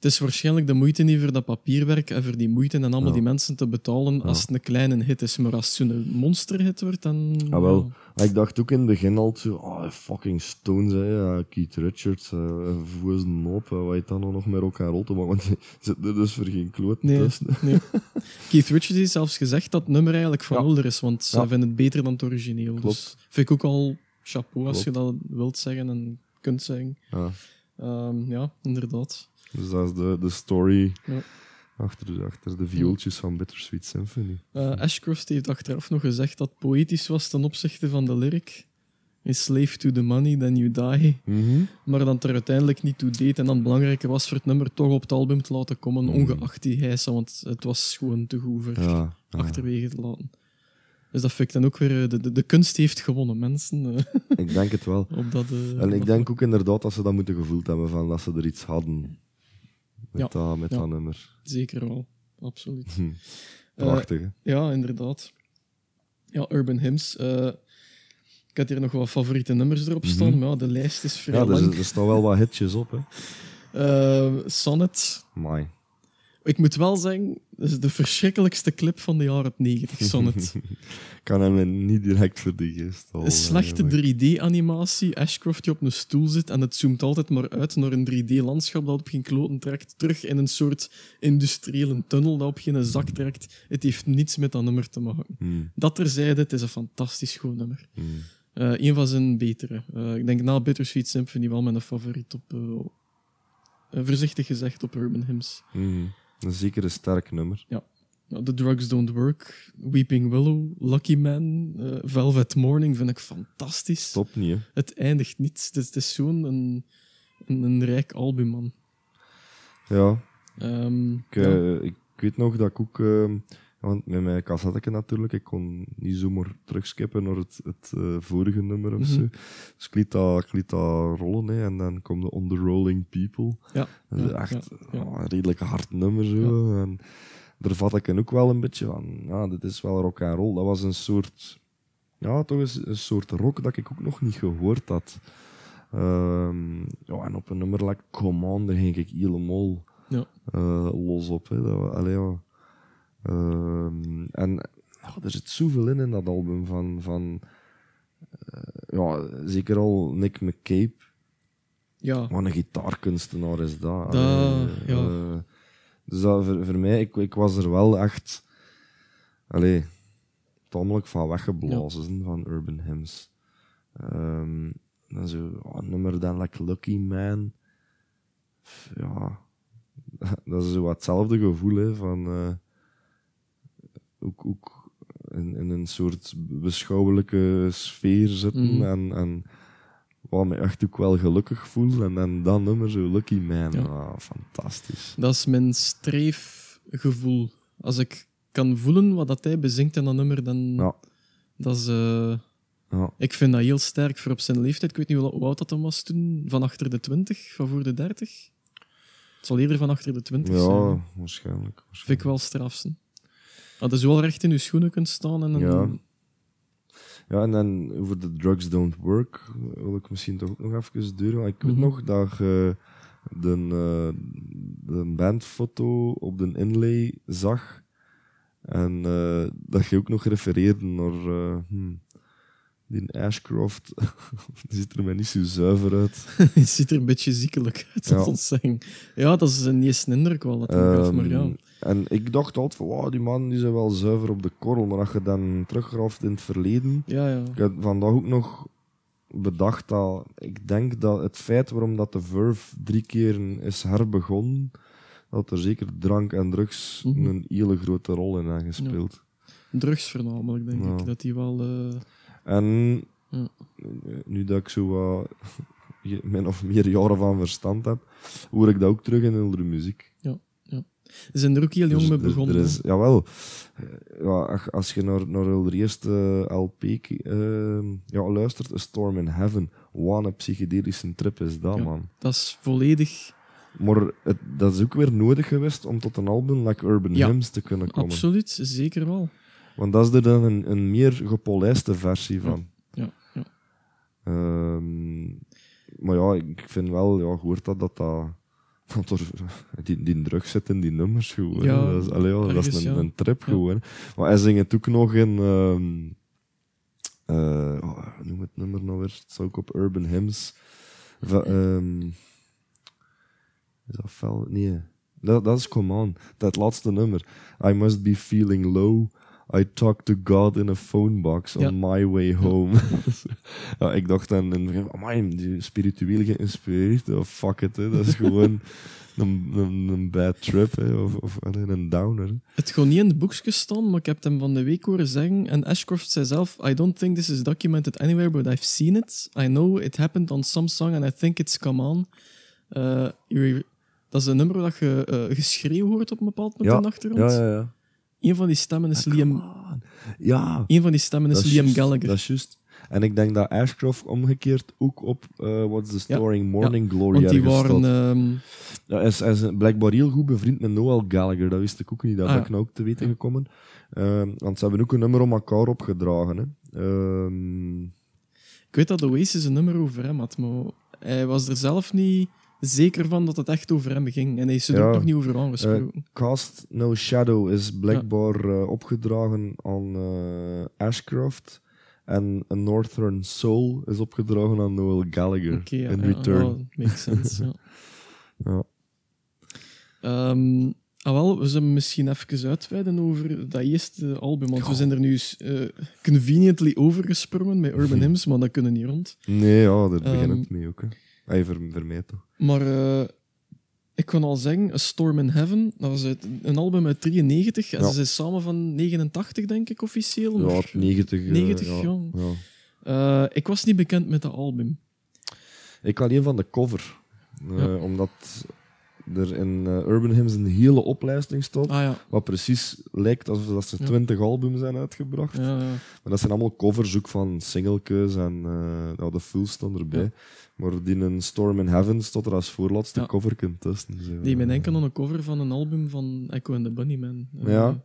het is waarschijnlijk de moeite niet voor dat papierwerk en voor die moeite en allemaal Ja. die mensen te betalen als het een kleine hit is. Maar als het zo'n monsterhit wordt, dan... Ah, wel. Maar ik dacht ook in het begin al zo, oh, fucking Stones, hè, ja, Keith Richards, uh, voer een op, hè, wat je dan nog met elkaar rol te maken, want die zit er dus voor geen kloot Nee, nee. Keith Richards heeft zelfs gezegd dat het nummer eigenlijk van Ja. Ulder is, want ze Ja. vinden het beter dan het origineel. Klopt. Dus vind ik ook al chapeau als je dat wilt zeggen en kunt zeggen. Ja, Ehm, ja, inderdaad. Dus dat is de, de story Ja. achter, achter de viooltjes van Bittersweet Symphony. Eh, Ashcroft heeft achteraf nog gezegd dat het poëtisch was ten opzichte van de lyric. In Slave to the money, then you die. Maar dat het er uiteindelijk niet toe deed. En dan belangrijker was voor het nummer toch op het album te laten komen, Mhm. ongeacht die hijsen. Want het was gewoon te goed voor Ja, ja. achterwege te laten. Dus dat vind ik dan ook weer... eh, De, de, de kunst heeft gewonnen, mensen. eh, ik denk het wel. op dat, eh, op En ik denk ook inderdaad dat ze dat moeten gevoeld hebben, van dat ze er iets hadden met, Ja. dat, met Ja. dat nummer. Zeker wel, absoluut. Hm. Eh, Prachtig, hè? ja, inderdaad. Ja, Urban Hymns. eh, ik had hier nog wat favoriete nummers erop staan, Mhm. maar ja, de lijst is vrij Ja, er, lang. er staan wel wat hitjes op, hè. Eh, Sonnet. Mai. Ik moet wel zeggen, dat is de verschrikkelijkste clip van de jaren 90, Sonnet. kan hem niet direct voor de geest halen, Een slechte eigenlijk. 3D-animatie, Ashcroft die op een stoel zit en het zoomt altijd maar uit naar een 3D-landschap dat op geen kloten trekt, terug in een soort industriële tunnel dat op geen zak trekt. Het heeft niets met dat nummer te maken. Hmm, Dat terzijde, het is een fantastisch goed nummer. hmm. Eh een van zijn betere. Eh, ik denk na Bittersweet Symphony wel mijn favoriet op... eh, voorzichtig gezegd op Urban Hymns. Een zeker een sterk nummer. Ja, The Drugs Don't Work, Weeping Willow, Lucky Man, eh, Velvet Morning vind ik fantastisch. Stop niet, hè. Het eindigt niet. Het is, het is zo'n een, een, een rijk album, man. Ja, Ehm, ik, ja. eh, ik weet nog dat ik ook... eh, want met mijn cassetteke natuurlijk, ik kon niet zomaar terugskippen naar het, het eh, vorige nummer of Mhm. zo. Dus ik liet dat, ik liet dat rollen, hè, en dan komt de On The Rolling People. ja, Dat is ja, echt ja, ja, een redelijk hard nummer. Zo. En daar vat ik ook wel een beetje van. Ja, dit is wel rock and roll. Dat was een soort. Ja, toch eens een soort rock dat ik ook nog niet gehoord had. Ehm, ja, en op een nummer like Commander ging ik helemaal Ja. eh, los op. Hè. Dat, wa- allee, ja. Ehm, en er zit zoveel in in dat album van. van eh, ja, zeker al Nick McCabe. ja. Wat een gitaarkunstenaar is dat. Allee, ja. eh, dus dat, voor, voor mij, ik, ik was er wel echt allee, tamelijk van weggeblazen van Urban Hymns. Ehm, dan zo, oh, nummer dan like Lucky Man. Ja, dat is zo wat hetzelfde gevoel hè, van eh, ook, ook in, in een soort beschouwelijke sfeer zitten Mhm. en, en wat me echt ook wel gelukkig voel. En dan dat nummer, zo Lucky Man. Ja. Ah, fantastisch. Dat is mijn streefgevoel. Als ik kan voelen wat dat hij bezingt in dat nummer, dan... Ja. Dat is... eh, Ja. Ik vind dat heel sterk voor op zijn leeftijd. Ik weet niet hoe oud dat dan was toen. Van achter de 20, van voor de 30. Het zal eerder van achter de 20 zijn. Ja, waarschijnlijk. Vind ik wel strafsen. Dat is wel recht in je schoenen kunt staan en een, Ja. Ja, en dan over de drugs don't work wil ik misschien toch ook nog even duren. Ik weet Mhm. nog dat je de, eh, de bandfoto op de inlay zag. En eh, dat je ook nog refereerde naar eh, hm, die Ashcroft. die ziet er mij niet zo zuiver uit. Het ziet er een beetje ziekelijk uit, Ja. ons zeggen. Ja, dat is een niet eens een indruk wel, dat gaf, maar ja. Ehm, En ik dacht altijd van, wow, die man die zijn wel zuiver op de korrel. Maar als je dan teruggraaft in het verleden... Ja, ja. Ik heb vandaag ook nog bedacht dat ik denk dat het feit waarom dat de Verve drie keer is herbegonnen, dat er zeker drank en drugs Mhm. een hele grote rol in hebben gespeeld. Drugs voornamelijk, denk ik. Dat die wel... eh, En Ja. nu dat ik zo wat min of meer jaren van verstand heb, hoor ik dat ook terug in andere muziek. Ze zijn er ook heel jong Dus mee er- er begonnen. is, jawel, Eh, ja, als je naar, naar de eerste LP eh, ja, luistert, A Storm in Heaven, wat een psychedelische trip is dat, Ja. man. Dat is volledig... Maar het, dat is ook weer nodig geweest om tot een album like Urban Ja, Hymns te kunnen komen. Absoluut, zeker wel. Want dat is er dan een, een meer gepolijste versie van. Ja, ja. Ehm, maar ja, ik vind wel, ja, hoort dat dat, dat, er, die, die drug zit in die nummers gewoon. Ja, dat is, allee, dat is een, een trip gewoon. Maar hij zingt het ook nog in, oh, hoe noem het nummer nou weer? Het staat ook op Urban Hymns. Va- ehm, is dat fel? Nee. Dat, dat is Come On. Dat laatste nummer. I must be feeling low. I talk to God in a phone box on Ja. my way home. ja, ik dacht dan, in het begin, spiritueel geïnspireerd. Oh, fuck it, hè. dat is gewoon een, een, een bad trip, hè. of, of een downer. hè. Het gewoon niet in het boekje staan, maar ik heb hem van de week horen zeggen. En Ashcroft zei zelf: I don't think this is documented anywhere, but I've seen it. I know it happened on some song and I think it's come on. Eh, dat is een nummer dat je eh, geschreeuw hoort op een bepaald moment in de achtergrond. ja, ja, ja. Een van die stemmen is Liam, Ja, een van die stemmen is Liam Gallagher. Dat is juist. En ik denk dat Ashcroft omgekeerd ook op eh, What's the Ja, Story in Morning Glory Want die waren. ehm, Ja, hij is, hij is blijkbaar heel goed bevriend met Noel Gallagher. Dat wist ik ook niet. Dat Ah, ben ja. ik nou ook te weten Ja. gekomen. Ehm, want ze hebben ook een nummer om elkaar opgedragen. Hè. Ehm, ik weet dat Oasis een nummer over hem had, maar hij was er zelf niet zeker van dat het echt over hem ging. En hij is er Ja. ook nog niet over aangesproken. Cast No Shadow is blijkbaar eh, opgedragen aan eh, Ashcroft. En A Northern Soul is opgedragen aan Noel Gallagher. Oké, ja, in return. ja, makes sense. ja. Ja. Ehm, ah, wel, we zullen misschien even uitweiden over dat eerste album. Want we zijn er nu conveniently overgesprongen met Urban Hymns, maar dat kunnen niet rond. Nee, ja, daar begint Ehm, het mee ook. Hè. Hij toch. Maar eh, ik kan al zeggen, A Storm in Heaven, dat was uit, een album uit 93. En Ja. ze zijn samen van 89, denk ik, officieel. Ja, maar- op 90. eh, 90, ja. ja. ja. Eh, ik was niet bekend met dat album. Ik alleen van de cover. Ja. Omdat er in Urban Hymns een hele oplijsting staat. Ah ja, Wat precies lijkt alsof dat ze Ja. 20 albums zijn uitgebracht. ja, ja. Maar dat zijn allemaal covers ook van singlekeus en eh ja, de full staan erbij. Maar die in Storm in Heaven stond er als voorlaatste Ja. cover tussen. Zo. Die me denken aan een cover van een album van Echo and the Bunnymen. Eh, Ja. ik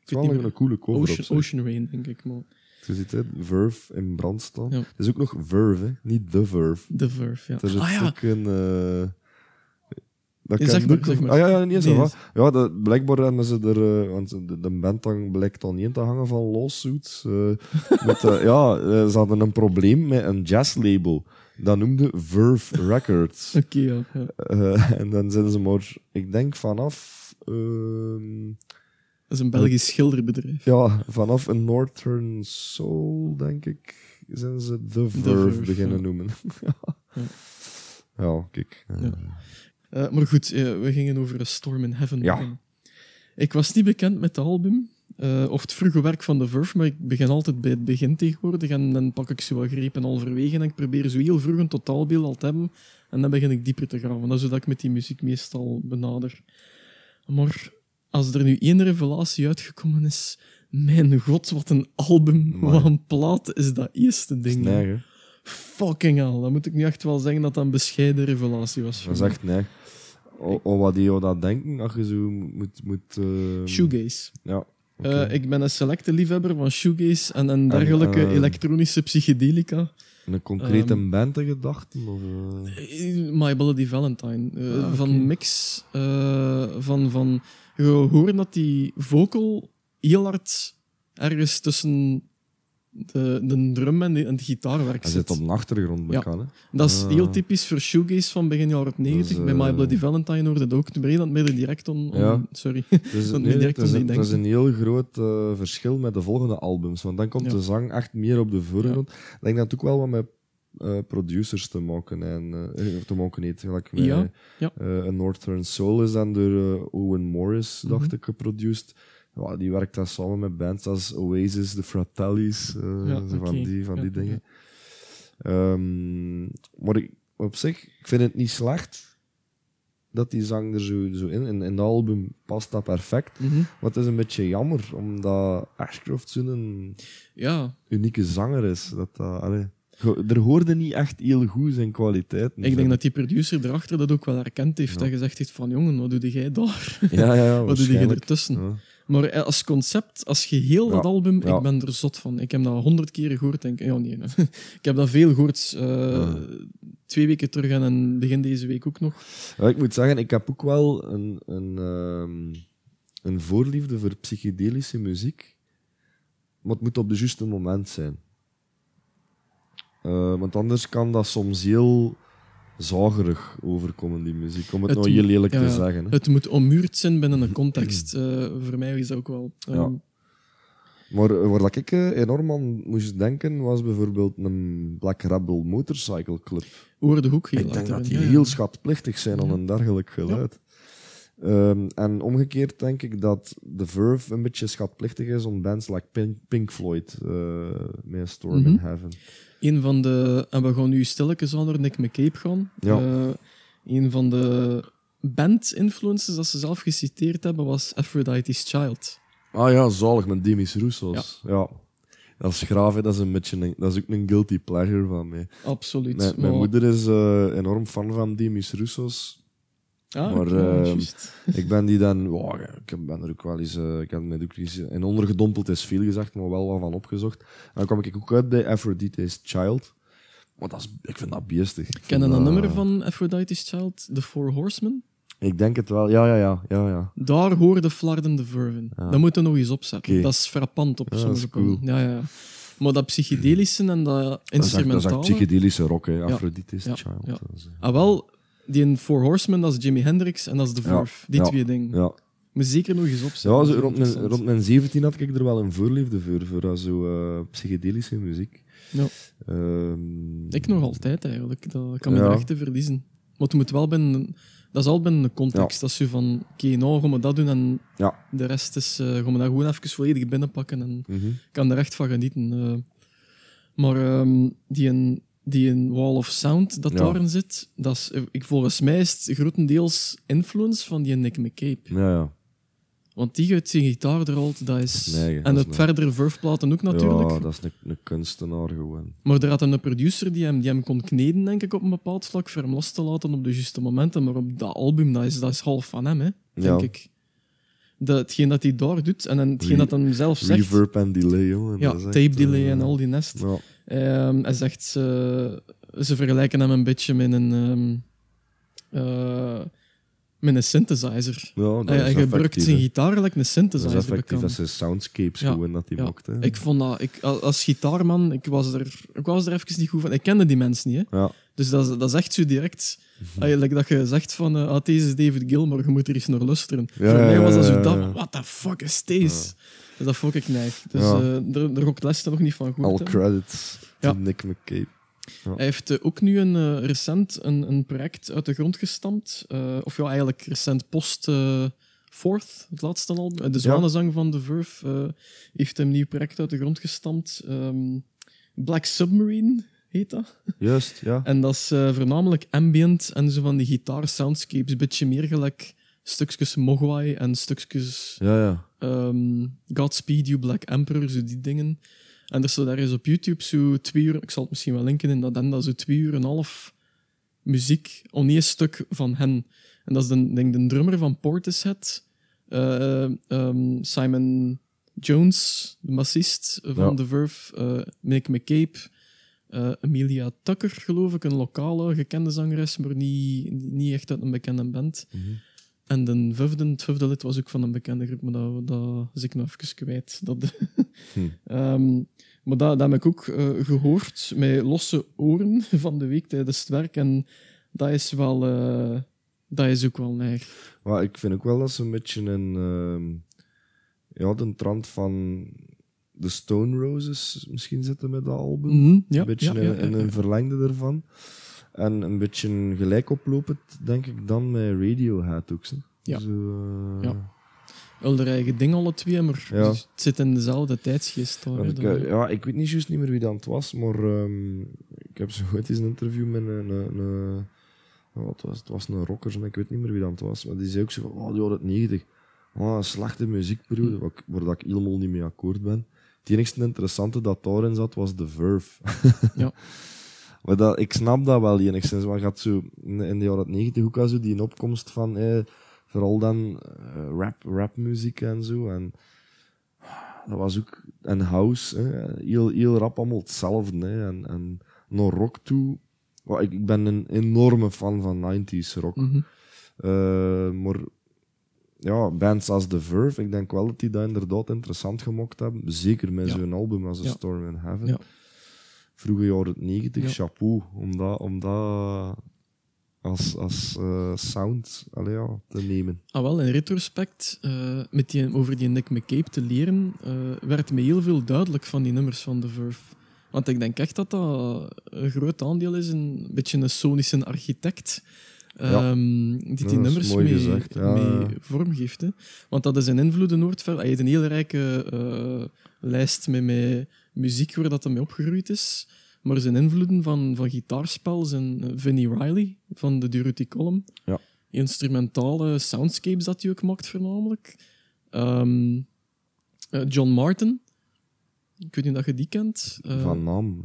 Het is wel een, coole cover op Ocean, zich. Ocean Rain, denk ik. Maar Je ziet hè, Verve in brand staan. Ja. Het is ook nog Verve, hè? niet The Verve. The Verve, ja. Er zit Ah ja, ook een... eh, dat Ja, kan zeg maar, ook- zeg maar. Ah ja, ja niet eens. Nee, zo, is- Ja, dat, blijkbaar hebben ze er... eh, want de, de band dan blijkt dan niet in te hangen van lawsuits. eh, met, eh, ja, eh, ze hadden een probleem met een jazzlabel. Dat noemde Verve Records. oké, ja. ja. Eh, en dan zijn ze maar... Ik denk vanaf... ehm, Dat is een Belgisch schilderbedrijf. ja, vanaf een Northern Soul, denk ik, zijn ze The Verve, Verve, beginnen ja. noemen. Ja. ja, kijk. eh. Eh, maar goed, we gingen over A Storm in Heaven. Ja. Ik was niet bekend met het album, eh, of het vroege werk van The Verve, maar ik begin altijd bij het begin tegenwoordig en dan pak ik zo wat grepen halverwege en ik probeer zo heel vroeg een totaalbeeld al te hebben en dan begin ik dieper te graven. Dat is zodat ik met die muziek meestal benader. Maar als er nu één revelatie uitgekomen is, Mijn god, wat een album, Amai. wat een plaat is dat eerste ding. Fucking hell, dan moet ik nu echt wel zeggen dat dat een bescheiden revelatie was. Dat is echt nee. O, o wat die jou dat denken, als je zo moet... moet eh, Shoegaze. Ja. Eh, ik ben een selecte liefhebber van shoegaze en, en dergelijke eh, elektronische psychedelica. Een concrete ehm, band in gedachten? Of, eh? My Bloody Valentine. Ah. Van mix. van, van, je hoort dat die vocal heel hard ergens tussen de, de drum en de, en de gitaarwerk Hij zit. zit op de achtergrond, Ja. Dat is Ah. heel typisch voor shoegaze van begin jaren 90. Dus, Bij My eh, Bloody Valentine hoorde dat ook. Breed dat midden direct on- Ja. Sorry. Dus, Dat nee, niet direct het, is om een, het is heel groot eh, verschil met de volgende albums. Want dan komt Ja. de zang echt meer op de voorgrond. Ik denk dat het ook wel wat met eh, producers te maken en te maken heeft. Gelijk met, Ja, ja. een Northern Soul is dan door Owen Morris, dacht Mhm. ik, geproduced. Ja, die werkt dan samen met bands als Oasis, The Fratellis, eh, Ja, van die, van die ja. dingen. Ehm, maar ik, op zich, ik vind het niet slecht dat die zang er zo, zo in. In, in het album past dat perfect. Mhm. Maar het is een beetje jammer, omdat Ashcroft zo'n Ja, unieke zanger is. Dat, dat, allee, Ge- er hoorde niet echt heel goed zijn kwaliteiten. ik denk dat die producer erachter dat ook wel herkend heeft. Ja. En gezegd heeft van, jongen, wat doe jij daar? Ja, ja, wat doe je ertussen? Maar eh, als concept, als geheel, dat album, ik ben er zot van. Ik heb dat honderd keren gehoord. Denk, ja, nee, ik heb dat veel gehoord. eh. Twee weken terug en begin deze week ook nog. Ja, ik moet zeggen, ik heb ook wel een, een, ehm, een voorliefde voor psychedelische muziek. Maar het moet op het juiste moment zijn. Eh, want anders kan dat soms heel zagerig overkomen, die muziek. Om het, Het nou heel lelijk ja, te zeggen. Hè. Het moet ommuurd zijn binnen een context. Eh, voor mij is dat ook wel. Ja. ehm, Maar eh, waar ik eh, enorm aan moest denken, was bijvoorbeeld een Black Rebel Motorcycle Club. Hoorde ook heel ik denk dat die heel schatplichtig zijn aan een dergelijk geluid. Ehm, en omgekeerd denk ik dat The Verve een beetje schatplichtig is om bands like Pink, Pink Floyd eh met Storm in Mhm. Heaven. Een van de. En we gaan nu stilletjes naar Nick McCabe gaan. Ja. Eh, een van de band-influences dat ze zelf geciteerd hebben was Aphrodite's Child. Ah ja, zalig met Demis Roussos. Ja. Dat is graaf, hè. dat is, een beetje een, dat is ook een guilty pleasure van mij. Absoluut. Mijn, mijn Maar- moeder is eh, enorm fan van Demis Roussos. Ah, maar, oké, ehm, ik ben die dan, wow, ik ben er ook wel eens, eh, ik heb me ook eens in ondergedompeld, is veel gezegd, maar wel wat van opgezocht. En dan kwam ik ook uit bij Aphrodite's Child. Maar dat is, ik vind dat beestig. Ken je dat nummer van Aphrodite's Child? The Four Horsemen? Ik denk het wel, ja, ja, ja. ja, ja. Daar Flarden de Verven. Ja. Dat moeten we nog eens opzetten. Dat is frappant op Ja, sommige cool. Ja, ja. Maar dat psychedelische en dat Dat is, echt, dat is echt psychedelische rock, hè. Aphrodite's Child. ja. Ah, wel, die in Four Horsemen, dat is Jimi Hendrix en dat is The Verve. Die twee dingen. ja. Moet zeker nog eens opzetten. Ja, zo rond, mijn, rond mijn 17 had ik er wel een voorliefde voor, voor zo eh, psychedelische muziek. Ja. Ehm, Ik nog altijd eigenlijk. Dat kan me Ja. echt te verliezen. Maar het moet wel binnen... Dat is al binnen een context. Dat is zo van, oké, nou gaan we dat doen en Ja. de rest is... eh gaan we dat gewoon even volledig binnenpakken en mhm. kan er echt van genieten. eh. maar ehm, die, een, die een Wall of Sound dat Ja. daarin zit, dat is, eh, ik, volgens mij is het grotendeels influence van die Nick McCabe. Ja, ja. Want die uit zijn gitaar erolt, dat is... Nee, dat en is het een- verdere Verve-platen ook natuurlijk. Ja, dat is een, een kunstenaar gewoon. Maar er had een producer die hem, die hem kon kneden, denk ik, op een bepaald vlak, voor hem los te laten op de juiste momenten. Maar op dat album, dat is, dat is half van hem, hè, denk Ja. ik. Dat, hetgeen dat hij daar doet, en hetgeen Re- dat hij zelf zegt... Reverb en delay, jongen. ja, is echt, tape delay eh, en al die nest. Ja. Ehm, hij zegt, ze, ze vergelijken hem een beetje met een, ehm, eh, met een synthesizer. Ja, dat Hij, is hij gebruikt zijn gitaar gelijk een Dat is synthesizer. effectief als zijn soundscapes Ja, gewoon dat hij ja. maakt. Hè. Ik vond dat, ik, als gitaarman, ik was, er, ik was er even niet goed van. Ik kende die mensen niet, hè. Ja. Dus dat, is- dat is echt zo direct. Eigenlijk dat je zegt van, eh, ah, deze is David Gilmour, je moet er eens naar luisteren. Voor mij was dat zo dat, what the fuck is deze? Dat vond ik neig. Dus Ja. daar ook Lester nog niet van goed. All hè. credits Ja. to Nick McCabe. Hij heeft eh, ook nu een, eh, recent een, een project uit de grond gestampt. of ja, eigenlijk recent post Fourth, het laatste album. De Zwanenzang van The Verve heeft hem een nieuw project uit de grond gestampt. Ehm, Black Submarine heet dat. Juist, ja. En dat is voornamelijk ambient en zo van die gitaar soundscapes. Een beetje meer gelijk stukjes Mogwai en stukjes Ja, ja. Ehm, Godspeed You Black Emperor, zo die dingen. En er staat daar eens op YouTube zo twee uur, ik zal het misschien wel linken in dat en zo twee uur en een half muziek, een stuk van hen. En dat is de, denk, de drummer van Portishead, uh, um, Simon Jones, de bassist van Ja. The Verve, uh, Mick McCabe, uh, Emilia Tucker, geloof ik, een lokale gekende zangeres, maar niet, niet echt uit een bekende band. En de vijfde, het vijfde lid was ook van een bekende groep, maar dat, dat is ik nog even kwijt. Dat, Hm. Ehm, maar dat, dat heb ik ook eh, gehoord met losse oren van de week tijdens het werk. En dat is wel... eh, dat is ook wel neig. Maar ik vind ook wel dat ze een beetje in ehm, ja, de trant van de Stone Roses misschien zitten met dat album. Mhm, ja, een beetje ja, ja, een verlengde ervan. En een beetje gelijk oplopend, denk ik, dan met Radiohead ook. Ja. Zo, eh, Ja. Wel de eigen ding alle twee, maar Ja. het zit in dezelfde tijdsgeest. hè, ik, eh, ja, ik weet niet juist niet meer wie dat het was, maar ehm, ik heb zo ooit eens een interview met een... een, een wat was, het? was een rocker, en ik weet niet meer wie dat het was, maar die zei ook zo van, oh, die jaren 90. Oh, een slechte muziekperiode, waar ik, waar dat ik helemaal niet mee akkoord ben. Het enigste interessante dat daarin zat, was The Verve. Ja. maar dat, ik snap dat wel enigszins, maar had zo in in de jaren 90 ook al zo die opkomst van, eh, vooral dan eh, rap, rapmuziek en zo. En dat was ook een house, hè. Heel, heel rap allemaal hetzelfde. Hè. En, en naar rock toe. Wel, ik, ik ben een enorme fan van 90s rock. Eh, maar ja, bands als The Verve, ik denk wel dat die dat inderdaad interessant gemokt hebben. Zeker met Ja. zo'n album als A Ja. Storm in Heaven. Ja. Vroege jaren 90, Ja. chapeau. Om dat, om dat als, als eh, sound allee, ja, te nemen. Ah, wel, in retrospect, eh, met die, over die Nick McCabe te leren, eh, werd me heel veel duidelijk van die nummers van The Verve. Want ik denk echt dat dat een groot aandeel is, een beetje een sonische architect. Ja. ehm, die die nummers mee, gezegd, ja, mee vormgeeft. Hè. Want dat is een invloeden Noordver. Hij heeft een heel rijke lijst met, met muziek waar dat mee opgegroeid is. Maar zijn invloeden van, van gitaarspel zijn eh, Vinnie Riley van de Durutti Column. Ja. Instrumentale soundscapes dat hij ook maakt, voornamelijk. Ehm, eh, John Martin. Ik weet niet of je die kent. Eh, van naam.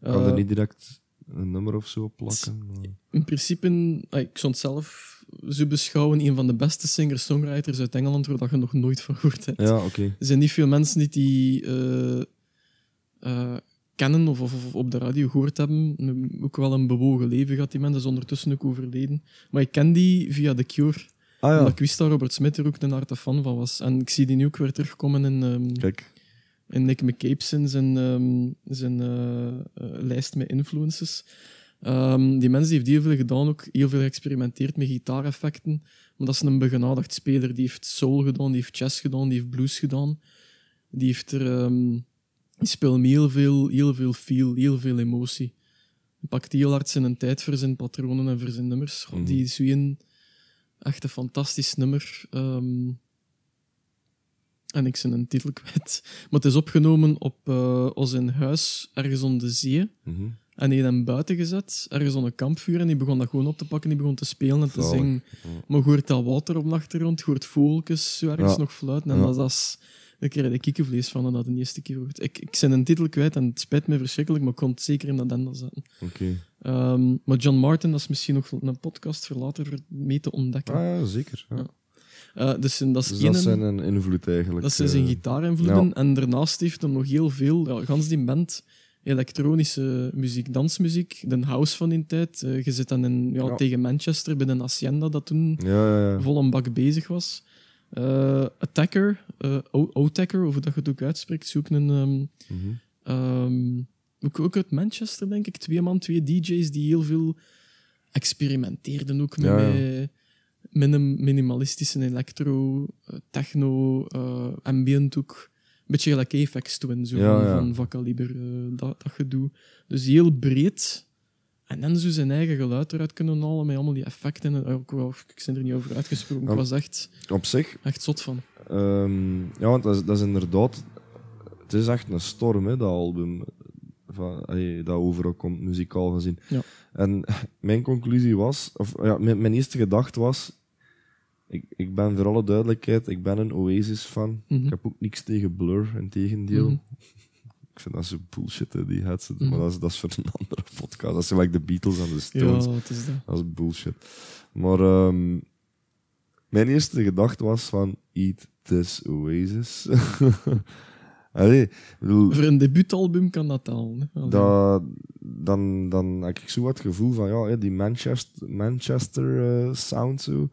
eh, kan er niet direct een nummer of zo op plakken. maar- in principe, ah, ik het zelf zo beschouwen, een van de beste singer-songwriters uit Engeland, waar dat je nog nooit van gehoord hebt. Ja, oké. Er zijn niet veel mensen die die eh, eh, kennen of, of, of op de radio gehoord hebben. Ook wel een bewogen leven gehad, die man. Dat is ondertussen ook overleden. Maar ik ken die via The Cure. Ah Omdat ja, ik wist dat Robert Smith er ook een harte fan van was. En ik zie die nu ook weer terugkomen in, ehm, kijk. in Nick McCabe zijn, zijn, ehm, zijn eh, eh, lijst met influences. Ehm, die mensen die heeft heel veel gedaan, ook heel veel geëxperimenteerd met gitaareffecten. Maar dat is een begenadigd speler. Die heeft soul gedaan, die heeft jazz gedaan, die heeft blues gedaan. Die heeft er... ehm, die speelt met heel veel, heel veel feel, heel veel emotie. Hij pakt heel hard zijn tijd voor zijn patronen en voor zijn nummers. God, Die is weer een echt een fantastisch nummer. Ehm, en ik ben een titel kwijt. Maar het is opgenomen op eh ons in huis, ergens om de zee. Mhm. En die heeft hem buiten gezet, ergens onder een kampvuur. En die begon dat gewoon op te pakken. Die begon te spelen en te zingen. Maar je hoort dat water op de achtergrond, je hoort vogeltjes ergens Ja. nog fluiten. En Ja. dat, dat is... Ik kreeg de kikkenvlees van en dat de eerste keer gehoord. Ik, ik ben een titel kwijt en het spijt me verschrikkelijk, maar ik kon het zeker in dat enda zetten. Oké. Ehm, maar John Martin, dat is misschien nog een podcast voor later mee te ontdekken. Ah ja, zeker. Ja. Eh, dus dat is Dus dat zijn een invloed eigenlijk. dat zijn zijn eh. gitaarinvloeden. ja. En daarnaast heeft hij nog heel veel, ja, gans die band, elektronische muziek, dansmuziek, de house van die tijd. Eh, je zit dan in, ja, Ja. tegen Manchester bij een Hacienda dat toen Ja, ja, ja. vol een bak bezig was. Eh, Attacker, eh, O-Tacker, of hoe dat je het ook uitspreekt, zoek een... ehm, Mhm. ehm, ook, ook uit Manchester, denk ik. Twee man, twee DJ's die heel veel experimenteerden ook met, met minim- minimalistische electro, techno, ambient ook. Beetje gelijk Apex Twin, zo Ja, van, ja. van, eh, dat, dat gedoe. Dus heel breed. En dan zo zijn eigen geluid eruit kunnen halen met allemaal die effecten. En, ook wel- ik ben er niet over uitgesproken. Ik was echt, Op zich, echt zot van. ehm, ja, want dat is, dat is inderdaad... Het is echt een storm, hè, dat album. Van, dat overal komt, muzikaal gezien. Ja. En mijn conclusie was... Of ja, mijn, mijn eerste gedachte was... ik, ik ben voor alle duidelijkheid, ik ben een Oasis-fan. Mhm. Ik heb ook niks tegen Blur, in tegendeel. Mhm. Ik vind dat zo bullshit, hè, die headset. Mhm. Maar dat is, dat is voor een andere podcast. Dat zijn like de Beatles en de Stones. Ja, is dat. Dat is bullshit. Maar ehm, mijn eerste gedachte was van, eat this Oasis. Allee, bedoel, Voor een debuutalbum kan dat al. Dat, dan, dan heb ik zo het gevoel van, ja, die Manchester, Manchester eh, sound zo.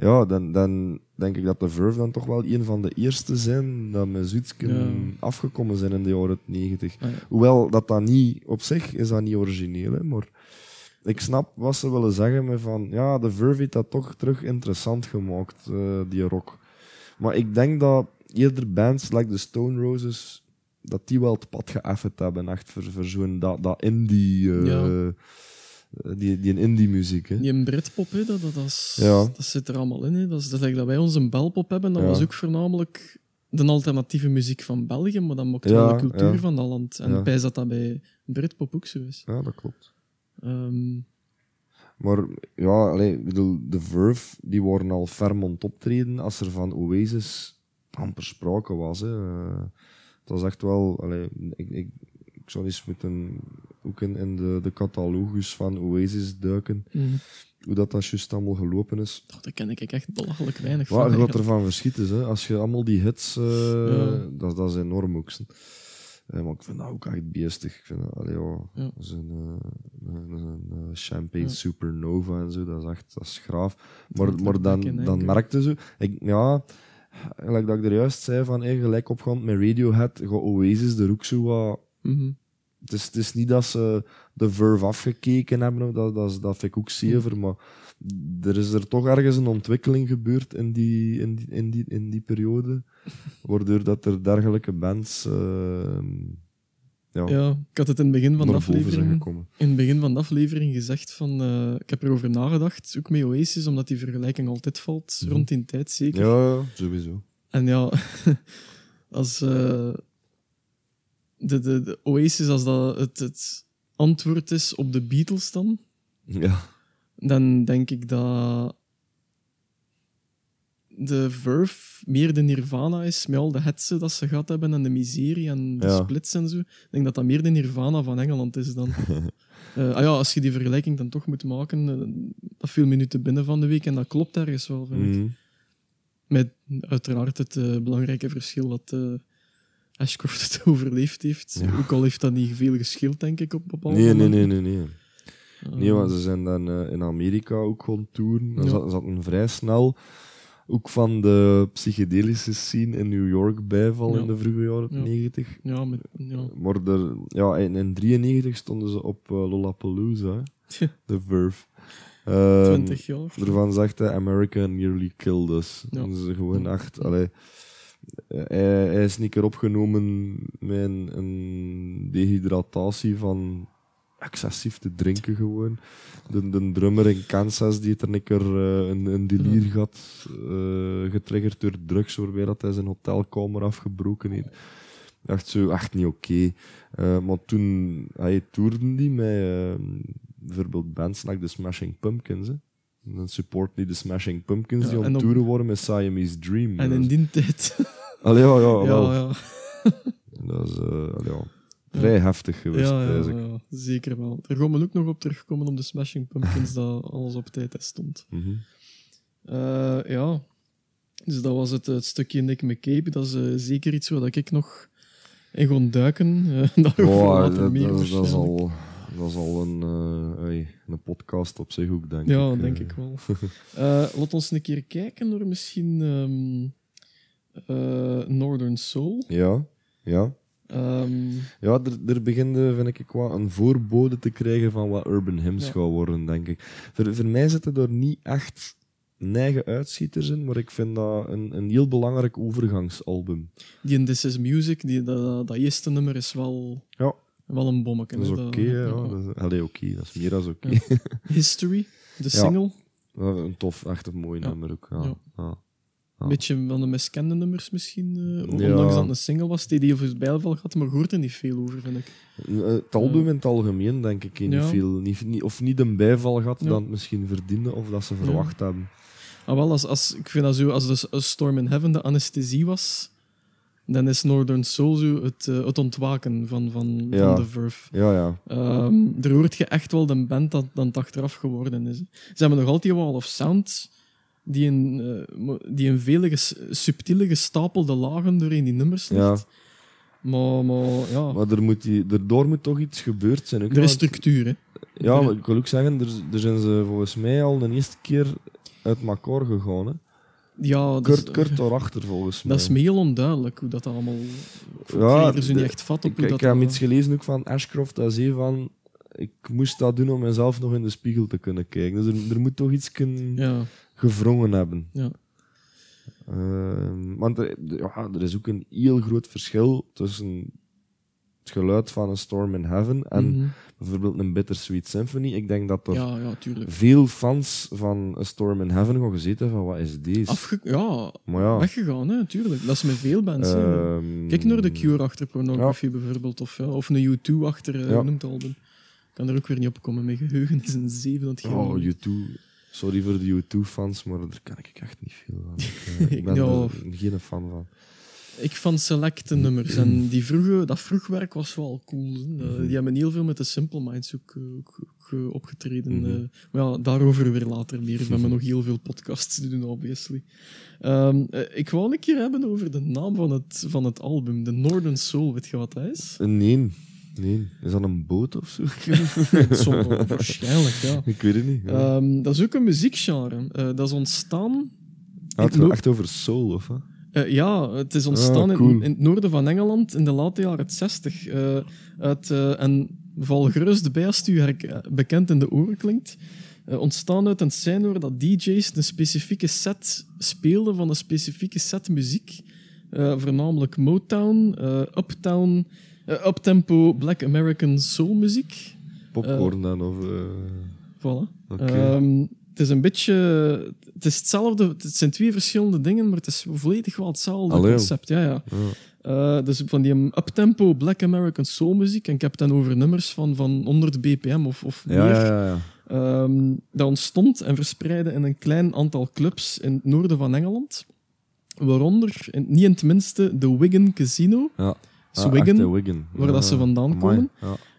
Ja, dan, dan denk ik dat de Verve dan toch wel een van de eerste zijn dat met zoiets kunnen Ja. afgekomen zijn in de jaren 90. Ah, ja. Hoewel dat dat niet op zich is dat niet origineel, hè, maar ik snap wat ze willen zeggen met van ja, de Verve heeft dat toch terug interessant gemaakt, eh, die rock. Maar ik denk dat eerder bands like de Stone Roses dat die wel het pad geëffend hebben, echt voor, voor zo'n dat, dat indie, eh, Ja. Die, die indie muziek. Hè. Die een Britpop, hè, dat, dat, is, Ja. dat zit er allemaal in. Hè. Dat is dat, dat wij onze belpop hebben. Dat Ja. was ook voornamelijk de alternatieve muziek van België, maar dat maakt Ja, wel de cultuur van dat land. En pijs dat dat bij Britpop ook zo is. Ja, dat klopt. Ehm, Maar ja, allee, bedoel, de Verve die worden al ferm aan het optreden als er van Oasis amper sprake was. Hè. Eh, het was echt wel, allee, ik, ik, ik zou eens moeten ook in, in de, de catalogus van Oasis duiken, mhm. hoe dat, dat juist allemaal gelopen is. Oh, daar ken ik echt belachelijk weinig Wat van. je gaat eigenlijk. ervan verschieten, hè. als je allemaal die hits, Ja. dat, dat is enorm ook. Eh, maar ik vind dat ook echt beestig. Ik vind dat, allee, ja, Ja. dat is een, eh, een, een, Champagne Ja. Supernova en zo, dat is echt dat is graaf. Maar, Dat maar dan, in dan merkte ze, ik, ja, gelijk dat ik er juist zei, van hey, gelijk opgaand met Radiohead, gaat Oasis er ook zo wat. Mhm. Het is, het is niet dat ze de Verve afgekeken hebben, dat, dat, dat vind ik ook zever, maar er is er toch ergens een ontwikkeling gebeurd in die, in die, in die, in die periode, waardoor dat er dergelijke bands eh, ja, Ja, ik had het in het begin van de aflevering in het begin van de aflevering gezegd van... eh, ik heb erover nagedacht, ook met Oasis, omdat die vergelijking altijd valt, Mhm. rond die tijd zeker. Ja, ja, sowieso. En ja, als eh, de, de, de Oasis, als dat het, het antwoord is op de Beatles dan, Ja, dan denk ik dat de Verve meer de Nirvana is, met al de hetsen dat ze gehad hebben en de miserie en de Ja. splits en zo. Ik denk dat dat meer de Nirvana van Engeland is dan. Eh, ah ja, als je die vergelijking dan toch moet maken, eh, dat viel me nu te binnen van de week en dat klopt ergens wel, vind ik. Mhm. Met uiteraard het eh, belangrijke verschil dat Ashcroft het overleefd heeft. Ja. Ook al heeft dat niet veel geschild, denk ik, op bepaalde Nee, nee, nee, nee, nee. Eh, Nee, want ze zijn dan eh, in Amerika ook gewoon toeren. Dan Ja. zat, zaten vrij snel ook van de psychedelische scene in New York bijval Ja. in de vroege jaren Ja. 90. Ja, met, ja. Maar er, ja, in, in 93 stonden ze op eh, Lollapalooza, de Verve. Ehm, 20 jaar. Ervan zegt hij, America nearly killed us. Ja. Is gewoon echt... Allee, eh, hij, hij is niet keer opgenomen met een, dehydratatie van excessief te drinken gewoon. De, de drummer in Kansas die het er een keer eh, een, een delier had, eh, getriggerd door drugs, waarbij dat hij zijn hotelkamer afgebroken heeft. Echt zo, echt niet oké. Eh, maar toen hij toerde die met eh, bijvoorbeeld bands like de Smashing Pumpkins. Hè. En Dan support die de Smashing Pumpkins Ja, die op- toeren worden met Siamese Dream. En Dat in die tijd... Allee, ja, ja, ja, ja. Dat is allee, ja, vrij heftig geweest, Ja, zeker wel. Er gaan we ook nog op terugkomen op de Smashing Pumpkins, dat alles op tijd stond. Mhm. Eh, ja, dus dat was het, het stukje Nick McCabe. Dat is eh, zeker iets waar ik nog in ga duiken. Eh, daarover Oh, later dat, meer dat, dat is al, dat is al een, eh, een podcast op zich ook, denk Ja, ik. denk eh. ik wel. Eh, laat ons een keer kijken door misschien ehm, eh, Northern Soul. Ja, ja. Ehm, Ja, er, er begint, vind ik, wel een voorbode te krijgen van wat Urban Hymns Ja. gaat worden, denk ik. Voor, voor mij zitten er niet echt eigen uitschieters in, maar ik vind dat een, een heel belangrijk overgangsalbum. die in This Is Music, die, dat, dat eerste nummer is wel, Ja, wel een bommetje. dat is oké. ja. Allee, oké, dat is meer dan oké. History, de single. Een tof, echt een mooi nummer ook. Ja. Een beetje van de miskende nummers misschien. Ja. Ondanks dat het een single was, die heel veel bijval had, maar hoort er niet veel over, vind ik. Eh, Het album in het algemeen, denk ik, niet Ja. veel. Niet, niet, of niet een bijval gehad Ja. dat het misschien verdiende of dat ze verwacht hebben. Ah, wel, als, als, ik vind dat zo, als de Storm in Heaven de anesthesie was, dan is Northern Soul zo het, eh, het ontwaken van, van, Ja. van de Verve. Ja, ja. Ehm, er hoort je echt wel de band dat dan achteraf geworden is. Ze hebben nog altijd Wall of Sound, die in, eh, die in vele ges- subtiele gestapelde lagen doorheen die nummers ligt. Ja. Maar, maar ja, Maar er moet die, daardoor moet toch iets gebeurd zijn. ook, er is structuur. Hè. Ja, maar ik wil ook zeggen, er, er zijn ze volgens mij al de eerste keer uit elkaar gegaan. Hè. Ja, Kurt, daarachter, volgens mij. dat is me heel onduidelijk hoe dat allemaal... Ja, er niet echt vat op Ik, hoe ik dat... heb eh, iets gelezen ook van Ashcroft, dat zei van... Ik moest dat doen om mezelf nog in de spiegel te kunnen kijken. Dus er, er moet toch iets kunnen Ja, gevrongen hebben. ja. Ehm, want er, ja, er is ook een heel groot verschil tussen het geluid van een Storm in Heaven en Mhm. bijvoorbeeld een Bittersweet Symphony. Ik denk dat er ja, ja, tuurlijk. veel fans van A Storm in Heaven gaan gezeten hebben van wat is deze? Afge ja, weggegaan, hè, tuurlijk. Dat is met veel bands. hè. ehm, Kijk naar de Cure achter Pornography bijvoorbeeld, of, ja, of een U2 achter, eh, noemt album. Ik kan er ook weer niet op komen. Mijn geheugen is een zeven dat Oh, gewoon. U2. Sorry voor de U2-fans, maar daar kan ik echt niet veel van. Ik, eh, ik ben er geen fan van. Ik van selecte nummers. En die vroege, dat vroegwerk was wel cool. hè. Eh, Mhm. die hebben heel veel met de Simple Minds ook, eh, ook, ook, eh, opgetreden. Mhm. maar ja, daarover weer later meer. We hebben nog heel veel podcasts te doen, obviously. Ehm, eh, ik wou een keer hebben over de naam van het, van het album. The Northern Soul, weet je wat dat is? Nee, nee. Is dat een boot of zo? Waarschijnlijk, ja. ik weet het niet. Ja. Ehm, dat is ook een muziekgenre. Dat is ontstaan... Ah, het gaat echt over soul, of wat? Eh, ja, het is ontstaan Ah, cool. in, in het noorden van Engeland in de late jaren 60. eh, uit, eh, en val gerust bij als het u herk- bekend in de oren klinkt. Ontstaan uit een scène waar dat DJ's een specifieke set speelden van een specifieke set muziek. Voornamelijk Motown, Uptown, uptempo Black American soul muziek. Popcorn dan, of... Voilà. Oké. Ehm, het is een beetje... Het is hetzelfde... Het zijn twee verschillende dingen, maar het is volledig wel hetzelfde Allee, concept. Ja, ja. ja. Eh, dus van die uptempo Black American soul muziek. En ik heb het dan over nummers van, van 100 bpm of, of meer. Ja, ja, ja. Ehm, dat ontstond en verspreidde in een klein aantal clubs in het noorden van Engeland. Waaronder, in- niet in het minste, de Wigan Casino. ja. Dus Ah, Wigan, waar dat ze vandaan amai. komen.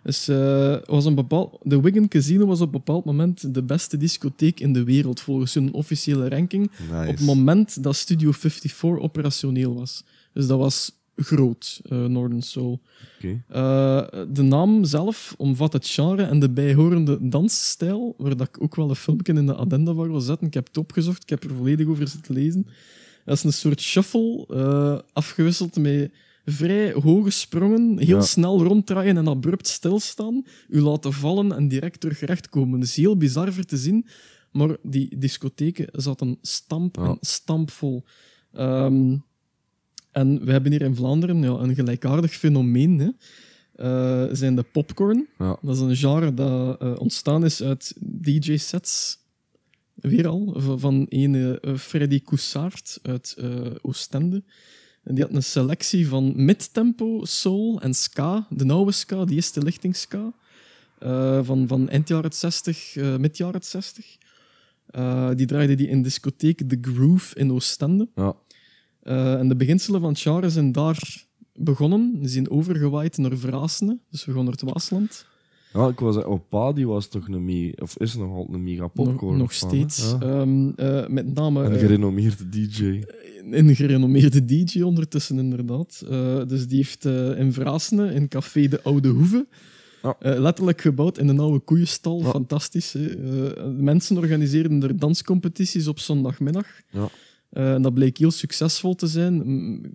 Dus, eh, was een bepaald, de Wigan Casino was op een bepaald moment de beste discotheek in de wereld, volgens hun officiële ranking. Nice. Op het moment dat Studio 54 operationeel was. Dus dat was groot, eh, Northern Soul. Eh, de naam zelf omvat het genre en de bijhorende dansstijl, waar dat ik ook wel een filmpje in de addenda van wil zetten. Ik heb het opgezocht, ik heb er volledig over zitten lezen. Dat is een soort shuffle, afgewisseld met vrij hoge sprongen, heel Ja. snel ronddraaien en abrupt stilstaan, u laten vallen en direct terug rechtkomen. Dus heel bizar voor te zien, maar die discotheken zaten stamp en stampvol. Ehm, en we hebben hier in Vlaanderen ja, een gelijkaardig fenomeen. Hè. Eh, zijn de popcorn. Ja. Dat is een genre dat eh, ontstaan is uit DJ-sets. Weer al, van een eh, Freddy Coussard uit Oostende. En die had een selectie van mid-tempo, soul en ska. De oude ska, die eerste lichting ska. eh, van, van eind jaren 60, eh mid jaren 60. Eh, die draaide die in discotheek The Groove in Oostende. Ja. En de beginselen van het genre zijn daar begonnen. Ze zijn overgewaaid naar Vrasene, dus we gaan naar het Waasland. Ja, ik was opa, die was toch een me of is nog altijd een mega popcorn. nog nog steeds. Ja. Ehm, eh, met name Een eh, gerenommeerde DJ. een gerenommeerde DJ ondertussen, inderdaad. Eh, dus die heeft eh, in Vrasene, in Café de Oude Hoeve, Ja. eh, letterlijk gebouwd in een oude koeienstal. Fantastisch. Eh, mensen organiseerden er danscompetities op zondagmiddag. Ja. Eh, en dat bleek heel succesvol te zijn.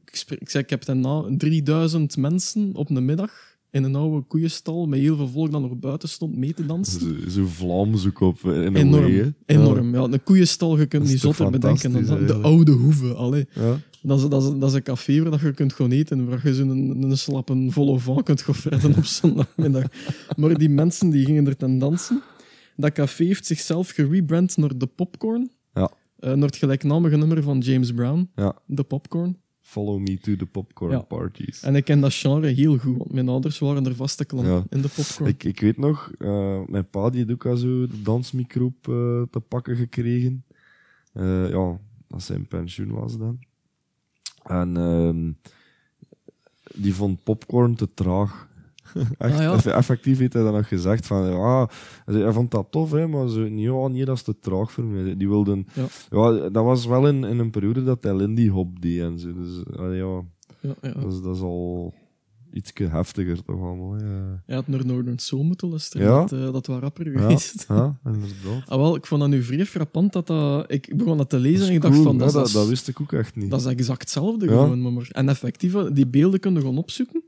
Ik, spreek- ik, zeg, ik heb daarna 3000 mensen op een middag in een oude koeienstal met heel veel volk dat nog buiten stond mee te dansen. Zo, zo Vlaams ook op, in een Enorm, enorm. Ja. een koeienstal, je kunt niet zotter bedenken dan dat. De oude hoeve, allee. Ja. Dat is, dat, is, dat is een café waar dat je kunt gaan eten, waar je zo'n een, een slappe volle van kunt gaan op zondagmiddag. Maar die mensen die gingen er ten dansen. Dat café heeft zichzelf gerebrand naar de Popcorn. Ja. Eh, naar het gelijknamige nummer van James Brown, Ja. de Popcorn. Follow me to the popcorn Ja. parties. En ik ken dat genre heel goed, want mijn ouders waren er vaste klant Ja. in de Popcorn. Ik, ik weet nog, eh, mijn pa die had ook al zo de dansmicroop eh, te pakken gekregen. Eh, ja, dat zijn pensioen was dan. En ehm, die vond popcorn te traag. Echt, Ah, ja. effectief heeft hij dan nog gezegd van, ja, hij hij vond dat tof, hè, maar zo, ja, nee, dat is te traag voor mij. Die wilden, Ja. ja, dat was wel in, in een periode dat hij Lindy Hop deed en zo. Dus ah, ja, Ja, ja. dat is, dat is al iets heftiger toch allemaal. Ja, Je had naar Northern Soul moeten luisteren. Ja. Dat, eh, dat was rapper geweest. ja inderdaad. Ah, wel, ik vond dat nu vrij frappant dat dat... Ik begon dat te lezen Dat en ik dacht cool, van... Dat, dat, dat wist ik ook echt niet. Dat is exact hetzelfde gewoon. maar- En effectief, die beelden kunnen gewoon opzoeken.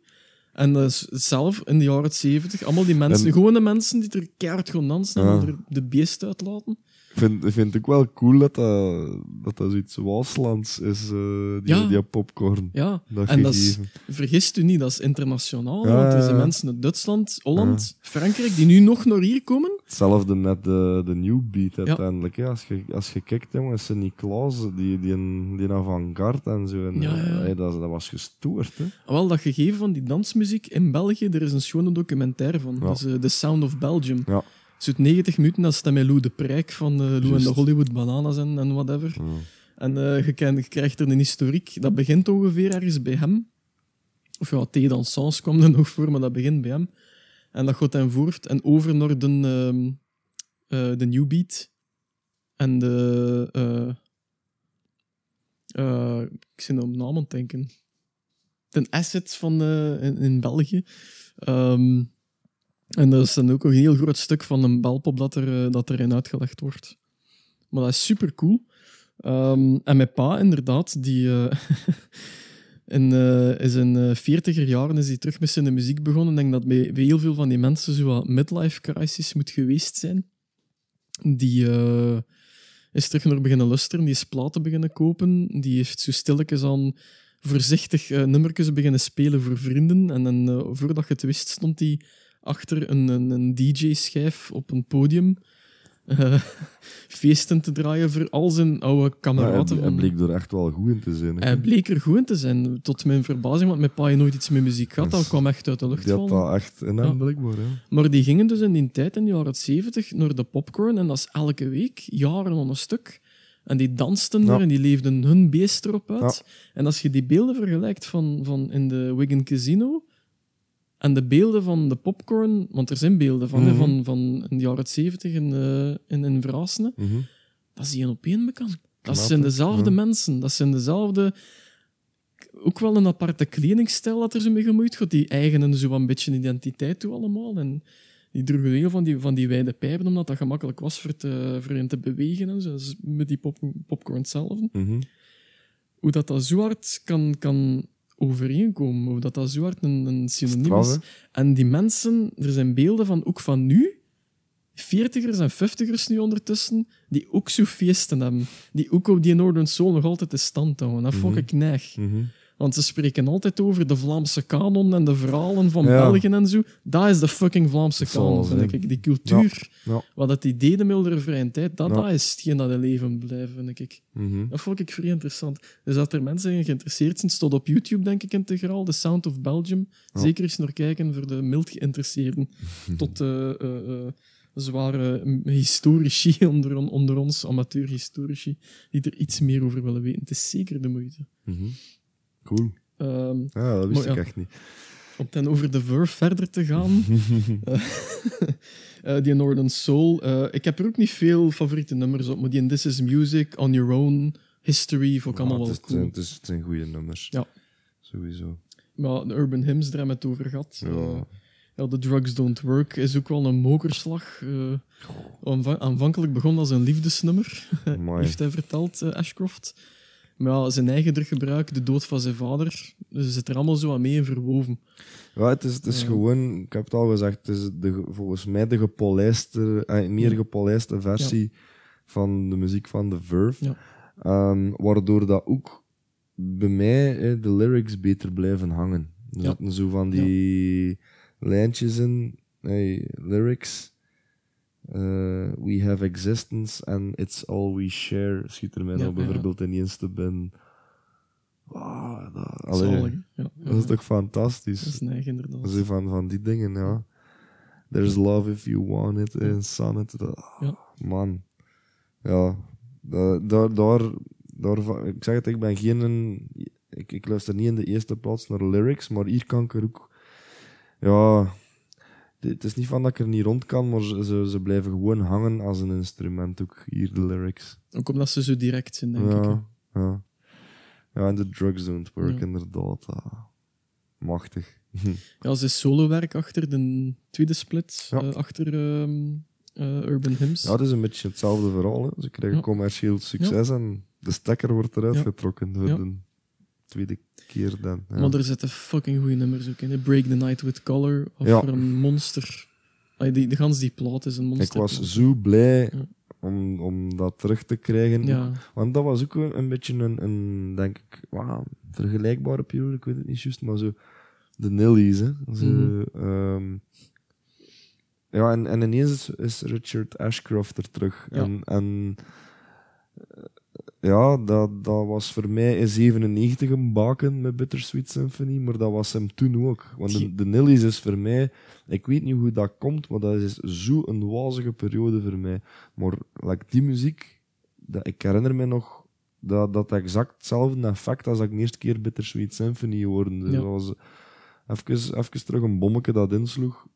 En is zelf in de jaren 70, allemaal die mensen, En- gewone mensen die er keihard gaan dansen en er de beest uitlaten. Ik vind, ik vind het ook wel cool dat dat, dat, dat zoiets Waaslands is, eh, die, Ja. die popcorn. Ja, Dat en dat is, vergist u niet, dat is internationaal. Ja, want er zijn ja, ja. mensen uit Duitsland, Holland, Frankrijk, die nu nog naar hier komen. Hetzelfde met de, de New Beat uiteindelijk. hè. Als, je, als je kijkt, jongen, Sint-Niklaas, die, die, een- die avant-garde en zo. En, Ja, ja. eh, hey, dat, dat was gestoord, hè. Ah, Wel, dat gegeven van die dansmuziek in België, er is een schone documentaire van. Ja. Dat is eh, The Sound of Belgium. Ja. Zo'n 90 minuten, dat is dan met Lou de Prijk van eh, Lou en de. Hollywood Bananas en, en whatever. Ja. En eh, je, ken- je krijgt er een historiek. Dat begint ongeveer ergens bij hem. Of ja, Thé Dansans kwam er nog voor, maar dat begint bij hem. En dat gaat dan voort en over naar de, ehm, eh, de New Beat. En de... ik zit nou op naam aan het denken. De assets van in, in België. Ehm, en dat is dan ook een heel groot stuk van een belpop dat, er, eh, dat erin uitgelegd wordt. Maar dat is super cool. Ehm, en mijn pa, inderdaad, die eh, in, eh, is in 40er jaren is hij terug met zijn muziek begonnen. Ik denk dat bij, heel veel van die mensen zo wat midlife crisis moet geweest zijn. Die is terug naar beginnen luisteren, die is platen beginnen kopen, die heeft zo stilletjes aan voorzichtig nummertjes beginnen spelen voor vrienden. En dan, voordat je het wist, stond hij achter een, een, een DJ-schijf op een podium eh, feesten te draaien voor al zijn oude hij, kameraden. hij bleek er echt wel goed in te zijn. hè. Hij bleek er goed in te zijn, tot mijn verbazing, want mijn pa nooit iets met muziek gehad. Dat kwam echt uit de lucht Die had vallen. dat echt in hem, Ja. blijkbaar. Ja. Maar die gingen dus in die tijd, in de jaren 70, naar de popcorn. En dat is elke week, jaren aan een stuk. En die dansten Ja. er en die leefden hun beest erop uit. En als je die beelden vergelijkt van, van in de Wigan Casino en de beelden van de popcorn, want er zijn beelden van, hè, Mhm. van, van in de jaren 70 in, in, in Vrasne, Mhm. dat die een op één bekend. Dat zijn dezelfde mensen, dat zijn dezelfde... Ook wel een aparte kledingstijl dat er zo mee gemoeid gaat. Die eigenen zo een beetje identiteit toe allemaal. En die droegen heel van die, van die wijde pijpen, omdat dat gemakkelijk was voor, te, voor hen te bewegen. En zo. Is met die pop, popcorn zelf. Mhm. Hoe dat, dat zo hard kan, kan overeenkomen. Hoe dat, dat zo hard een, een synoniem is. En die mensen, er zijn beelden van, ook van nu, 40ers en 50ers nu ondertussen, die ook zo feesten hebben. Die ook op die Northern Soul nog altijd de stand houden. Dat vond Mhm. ik neig. Mhm. Want ze spreken altijd over de Vlaamse kanon en de verhalen van Ja. België en zo. Dat is de fucking Vlaamse kanon, vind ik. Die cultuur, Ja. wat dat die deden met hun vrije tijd, dat, dat is hetgeen dat in leven blijft, vind ik. Mhm. Dat vond ik vrij interessant. Dus dat er mensen in geïnteresseerd zijn, staat op YouTube, denk ik, integraal. The Sound of Belgium. Zeker eens naar kijken voor de mild geïnteresseerden. Tot eh, eh, eh, zware mm, historici onder, on- onder ons, amateurhistorici, die er iets meer over willen weten. Het is zeker de moeite. Mhm. Cool. Ehm, Ja, dat wist Maar ik ja. echt niet. om dan over de Verve verder te gaan. Eh, die Northern Soul. eh, ik heb er ook niet veel favoriete nummers op, maar die in This Is Music, On Your Own, History, vond ik allemaal Ja, wel cool. het, is, het zijn goede nummers. Ja. Sowieso. Maar de Urban Hymns, daar hebben we het over gehad. Ja. Ja, The Drugs Don't Work is ook wel een mokerslag. Aanva- aanvankelijk begon als een liefdesnummer, heeft hij verteld, Ashcroft. Maar ja, zijn eigen druggebruik, de dood van zijn vader, dus zit er allemaal zo aan mee in verwoven. Ja, het is, het is Ja. gewoon, ik heb het al gezegd, het is de, ge- volgens mij de gepolijste, eh, meer gepolijste versie van de muziek van The Verve. Ja. Ehm, waardoor dat ook bij mij eh, de lyrics beter blijven hangen. Er zitten zo van die lijntjes in, hey, lyrics. Eh, we have existence and it's all we share. Schiet er mij Ja, nou bijvoorbeeld ineens te binnen. Wow, dat, allee, ja. dat is toch fantastisch? Dat is neig, inderdaad. Zo van, van die dingen, ja. There's love if you want it, en sonnet. Dat, Ja. Man. Ja, daar, daar, daar, ik zeg het, ik ben geen... Ik, ik luister niet in de eerste plaats naar lyrics, maar hier kan ik er ook... Ja... Het is niet van dat ik er niet rond kan, maar ze, ze, blijven gewoon hangen als een instrument, ook hier de lyrics. Ook omdat ze zo direct zijn, denk ik. hè. ja, ja. Ja, en de drugs don't work, Ja. inderdaad. ah. Machtig. Ja, ze is solowerk achter de tweede split, Ja. eh, achter eh, Urban Hymns. Ja, het is een beetje hetzelfde verhaal. Hè. Ze krijgen Ja. commercieel succes en de stekker wordt eruit Ja. getrokken Ja. de tweede keer dan. Ja. Maar er zitten fucking goede nummers ook in. hè. Break the Night with Color, of Ja. voor een monster. Ay, die, de gans die plaat is een monster. Ik was zo blij om, om dat terug te krijgen. Ja, Want dat was ook een, een beetje een, een denk ik, vergelijkbare periode. Ik weet het niet juist, maar zo de Nillies. Hè. Zo, Mhm. ehm, ja, en, en ineens is, is Richard Ashcroft er terug. Ja. En, en ja, dat, dat was voor mij in 97 een baken met Bittersweet Symphony, maar dat was hem toen ook. Want de, de Nillies is voor mij, ik weet niet hoe dat komt, maar dat is zo'n wazige periode voor mij. Maar like, die muziek, dat, ik herinner me nog dat dat exact hetzelfde effect als ik de eerste keer Bittersweet Symphony hoorde. Dus Ja. Was even, even terug een bommetje dat insloeg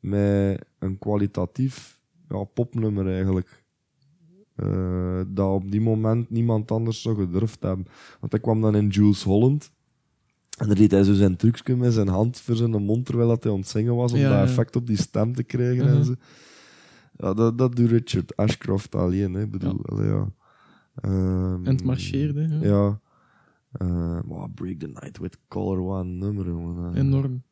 met een kwalitatief ja, popnummer eigenlijk. Eh, dat op die moment niemand anders zou gedurfd hebben. Want hij kwam dan in Jules Holland. En dan deed hij zo zijn trucje met zijn hand voor zijn mond terwijl dat hij aan het zingen was, om Ja, dat ja. effect op die stem te krijgen. Mhm. en zo. Ja, dat, dat doet Richard Ashcroft alleen. Hè. Ik bedoel, allee, ja. Ehm, en het marcheerde. Ja. Ja. Eh, maar Break the Night with Color, een nummer, jongen. Eh, Enorm.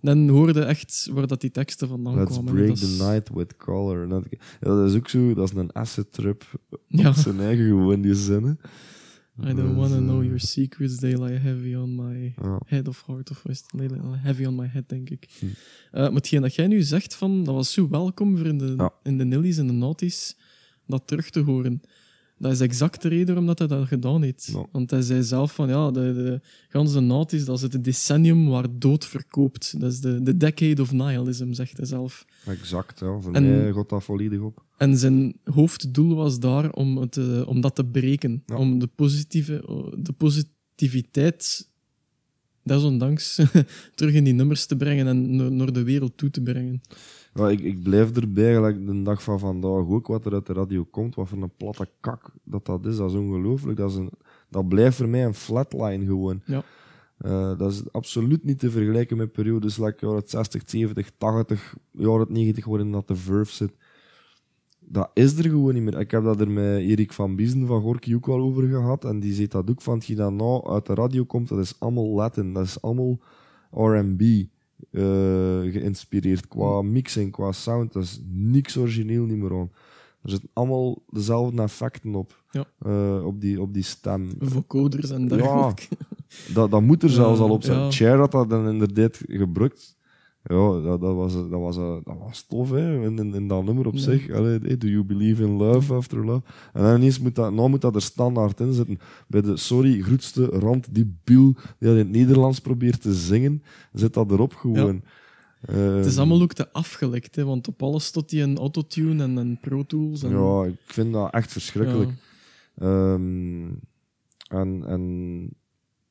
Dan hoorde echt waar dat die teksten vandaan Let's kwamen. hè. break the night with color. Dat, is ook zo, dat is een acid trip Ja. op zijn eigen gewoon, die zinnen. I don't wanna eh, know your secrets, they lie heavy on my head of heart of het? They lie heavy on my head, denk ik. Hm. Eh, maar hetgeen dat jij nu zegt, van, dat was zo welkom voor in de, Ja. in de Nillies en de Naughties, dat terug te horen. Dat is exact de reden waarom dat hij dat gedaan heeft. Ja. Want hij zei zelf van, ja, de, de ganse Naughties, dat is het decennium waar dood verkoopt. Dat is de, de decade of nihilism, zegt hij zelf. Exact, ja. Voor En- mij dat volledig op. En zijn hoofddoel was daar om, het, eh, om dat te breken. Ja. Om de, positieve, de positiviteit, desondanks, terug in die nummers te brengen en naar de wereld toe te brengen. Ja, ik, ik blijf erbij, gelijk de dag van vandaag ook, wat er uit de radio komt, wat voor een platte kak dat dat is. Dat is ongelooflijk. Dat, is een, dat blijft voor mij een flatline gewoon. Ja. Eh, dat is absoluut niet te vergelijken met periodes like jaren 60, 70, 80, jaren 90, waarin dat de verve zit. Dat is er gewoon niet meer. Ik heb dat er met Erik van Biesen van Gorky ook wel over gehad. En die zegt dat ook van, hetgeen dat nou uit de radio komt, dat is allemaal Latin. Dat is allemaal R&B geïnspireerd. Qua mixing, qua sound. Dat is niks origineel niet meer aan. Er zitten allemaal dezelfde effecten op. Ja. eh, op, die, op die stem. Vocoders en dergelijke. Dat, dat moet er zelfs Ja, al op zijn. ja. Cher had dat dan inderdaad gebruikt. Ja, dat, dat, was, dat, was, eh, dat was tof, hè, in, dat nummer op zich. Allee, hey, do you believe in love after love? En dan ineens moet dat, nou moet dat er standaard in zitten. Bij de, sorry, groetste rand, die biel die in het Nederlands probeert te zingen, zit dat erop gewoon. Het is Ehm, allemaal ook te afgelekt, hè, want op alles stond hij een autotune en een Pro Tools. En, Ja, ik vind dat echt verschrikkelijk. Ehm, en, en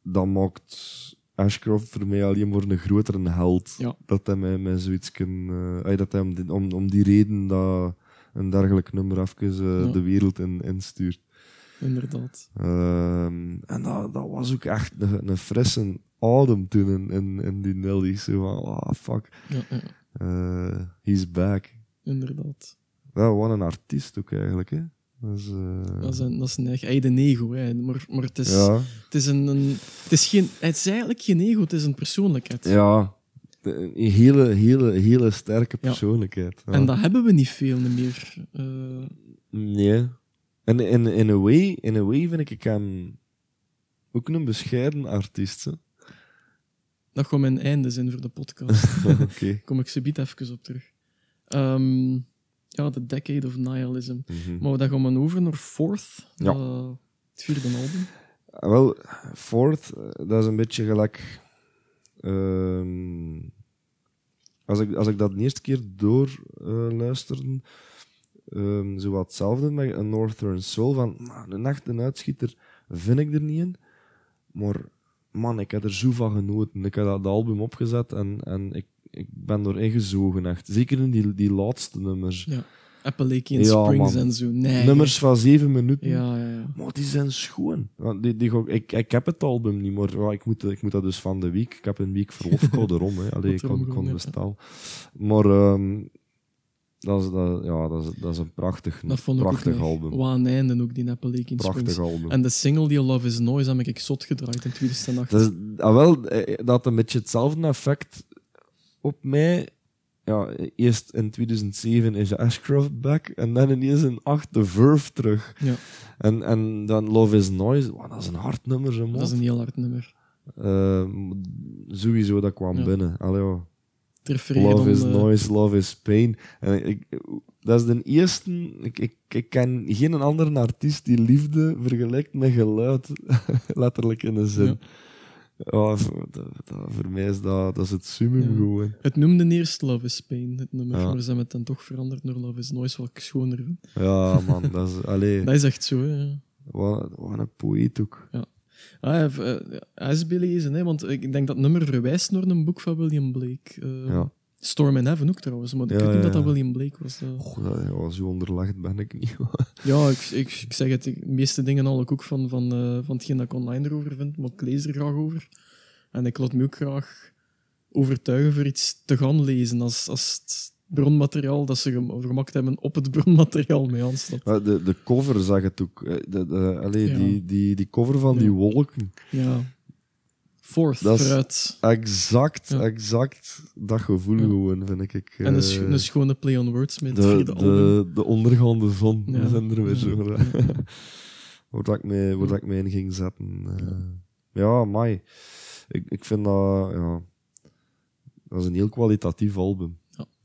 dat maakt Ashcroft voor mij alleen maar een grotere held. Ja. Dat hij mij, mij zoiets kan... eh, dat hij om die, om, om die reden dat een dergelijk nummer even eh, Ja. de wereld in, instuurt. Inderdaad. Ehm, en dat, dat was ook echt een, een frisse adem toen in, in, in die Nelly. Zo van, ah, fuck. Ja, ja, Eh, he's back. inderdaad. Ja, wat een artiest ook eigenlijk, hè. Dat is, eh, Dat is een, dat is een eigen, eigen ego, hè. Maar, maar het is... ja. Het is, een, een, het, is geen, het is eigenlijk geen ego, het is een persoonlijkheid. Ja, een hele, hele, hele sterke persoonlijkheid. Ja. En dat hebben we niet veel meer. Eh, Nee. En in, in, a way, in a way vind ik hem ook een bescheiden artiest. hè. dat gaat mijn einde zijn voor de podcast. Oké. kom ik subiet even op terug. Ehm, ja, The Decade of Nihilism. Mhm. Maar dan gaan we over naar Fourth, Ja. eh, het vierde album. Ah, Wel, Fourth, eh, dat is een beetje gelijk... ehm, als, ik, als ik dat de eerste keer door eh, luisterde, ehm zo wat hetzelfde met een Northern Soul. Van, "Maar een echte uitschieter vind ik er niet in. Maar man, ik heb er zo van genoten. Ik heb dat album opgezet en, en ik, ik ben door ingezogen, echt. Zeker in die, die laatste nummers. Ja. Appalachian Ja, Springs man. en zo. Nee. Nummers van zeven minuten. Ja, ja, ja. Maar die zijn schoon. Want Die, die, ik, ik heb het album niet, ja, ik, moet, ik moet dat dus van de week. Ik heb een week verlof gehad erom. Hè. Allee, ik kon, kon bestellen. Maar ehm, dat, is, dat, ja, dat, is, dat is een prachtig, Dat vond ik prachtig ook album. Wat aan einde ook, die Appalachian Prachtig Springs. album. En de single die Love is Noise heb ik zot gedraaid in 2008. Dat, is, ah, wel, eh, dat had een beetje hetzelfde effect op mij. Ja, eerst in 2007 is Ashcroft back en dan ineens in 8 de Verve terug. Ja. En, en dan Love is Noise, wow, dat is een hard nummer, zo, Dat is een heel hard nummer. Eh, sowieso, dat kwam Ja. binnen. Allee, Love is eh, noise, love is pain. En ik, dat is de eerste... Ik, ik, ik ken geen andere artiest die liefde vergelijkt met geluid. Letterlijk in de zin. Ja. Ja. voor, dat, dat- voor mij is dat, dat is het summum Ja. gewoon. Het noemde eerst Love is Pain, het nummer. Ja. Maar ze hebben het dan toch veranderd naar Love is Noise, wat ik schoner vind. Ja, man. Dat is... Allee, Dat is echt zo, ja. wat, wat een poëet ook. Ah, hij, heeft, eh, is belezen, hè, want ik denk dat het nummer verwijst naar een boek van William Blake. Eh, Ja. Storm in Heaven ook trouwens, maar ik Ja, weet niet ja, dat dat ja. William Blake was. eh. Goh, dat, ja, zo onderlegd ben ik niet. Ja, ik, ik, ik zeg het, de meeste dingen haal ik ook van, van, eh, van hetgeen dat ik online erover vind, maar ik lees er graag over. En ik laat me ook graag overtuigen voor iets te gaan lezen, als, als het bronmateriaal dat ze gem- gemaakt hebben op het bronmateriaal mee aanstaat. Maar de, de cover zag het ook. eh, De, de, allee, Ja. die, die, die cover van Ja. die wolken. Ja. Fourth, Dat vooruit. Exact, Ja. exact dat gevoel Ja. gewoon, vind ik. En een, sch- een schone play on words met het de, album. de, de ondergaande zon. Ja. We zijn er weer zo. Waar dat ik mee, waar ik mee in ging zetten. eh. ja, mai. Ik, ik vind dat, ja, dat is een heel kwalitatief album.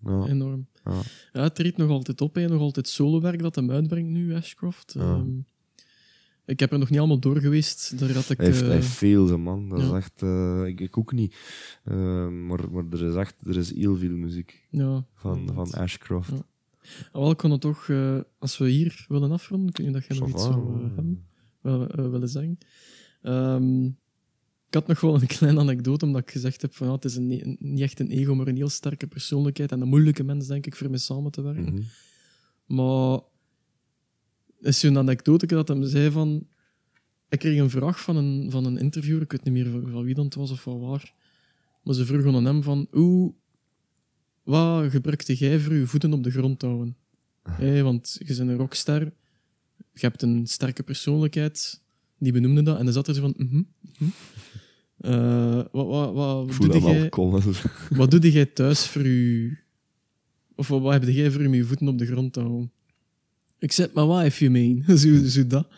Ja. Enorm. ja. Het treedt nog altijd op. Hij nog altijd solowerk dat hem uitbrengt nu, Ashcroft. Ja. Ik heb er nog niet allemaal door geweest. Daar had ik... Hij heeft, hij eh, heeft veel, ze, man. Dat is echt... eh, ik, ik ook niet. Eh, maar, maar er is echt er is heel veel muziek ja, van, van Ashcroft. Ja. Ah, wel, ik kon het toch, eh, als we hier willen afronden, kun je dat jij nog iets zou hebben, wel, willen zeggen. Ehm, ik had nog wel een kleine anekdote, omdat ik gezegd heb van het is een, een- niet echt een ego, maar een heel sterke persoonlijkheid en een moeilijke mens, denk ik, voor mee samen te werken. Mhm. Maar is zo'n anekdote dat hem zei van... Ik kreeg een vraag van een, van een interviewer, ik weet niet meer van, wie dat het was of van waar. Maar ze vroegen aan hem van... Hoe, wat gebruikte jij voor je voeten op de grond te houden? Want je bent een rockster, je hebt een sterke persoonlijkheid, die benoemde dat. En dan zat er zo van... mhm, mhm. Eh, wat wat, wat, doe jij, wat doe jij thuis voor je... Of wat, wat heb jij voor je voeten op de grond te houden? Zet my wife, you mean. zo, zo dat.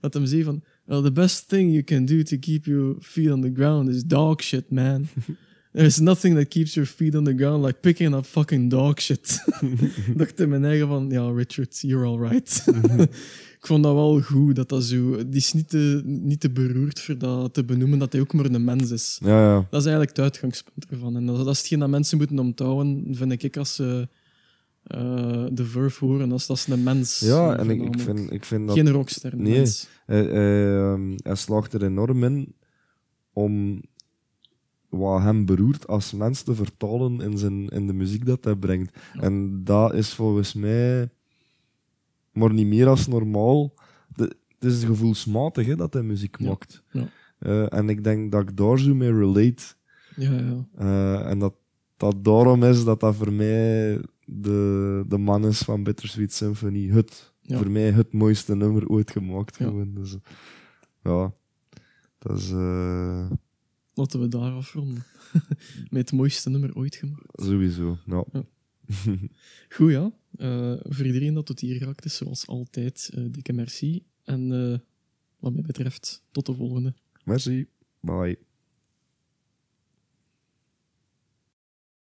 Dat hem zei van... Well, the best thing you can do to keep your feet on the ground is dog shit, man. There's nothing that keeps your feet on the ground like picking up fucking dog shit. dacht in mijn eigen van... Ja, Richard, you're alright. ik vond dat wel goed, dat dat zo... Die is niet te, niet te beroerd voor dat te benoemen dat hij ook maar een mens is. Ja, ja. Dat is eigenlijk het uitgangspunt ervan. En dat, dat is hetgeen dat mensen moeten onthouden, vind ik, als ze eh, de Verve horen. Als dat is een mens. Ja, en ik, vind, ik vind dat... Geen rockster, Nee. mens. Ehm, hij slaagt er enorm in om wat hem beroert als mens te vertalen in, zijn, in de muziek dat hij brengt. Ja. En dat is volgens mij maar niet meer als normaal. De, het is gevoelsmatig hè, dat hij muziek Ja. maakt. Ja. Eh, en ik denk dat ik daar zo mee relate. Ja, ja. Eh, en dat dat daarom is dat dat voor mij de, de man is van Bittersweet Symphony. Het, Ja. voor mij het mooiste nummer ooit gemaakt. Ja. Gewoon. Dus, ja, dat is eh, Laten we daar afronden. Met het mooiste nummer ooit gemaakt. sowieso. Ja. Goed, ja. Eh, voor iedereen dat tot hier geraakt is, zoals altijd, eh, dikke merci. En wat mij betreft, tot de volgende. Merci. Bye.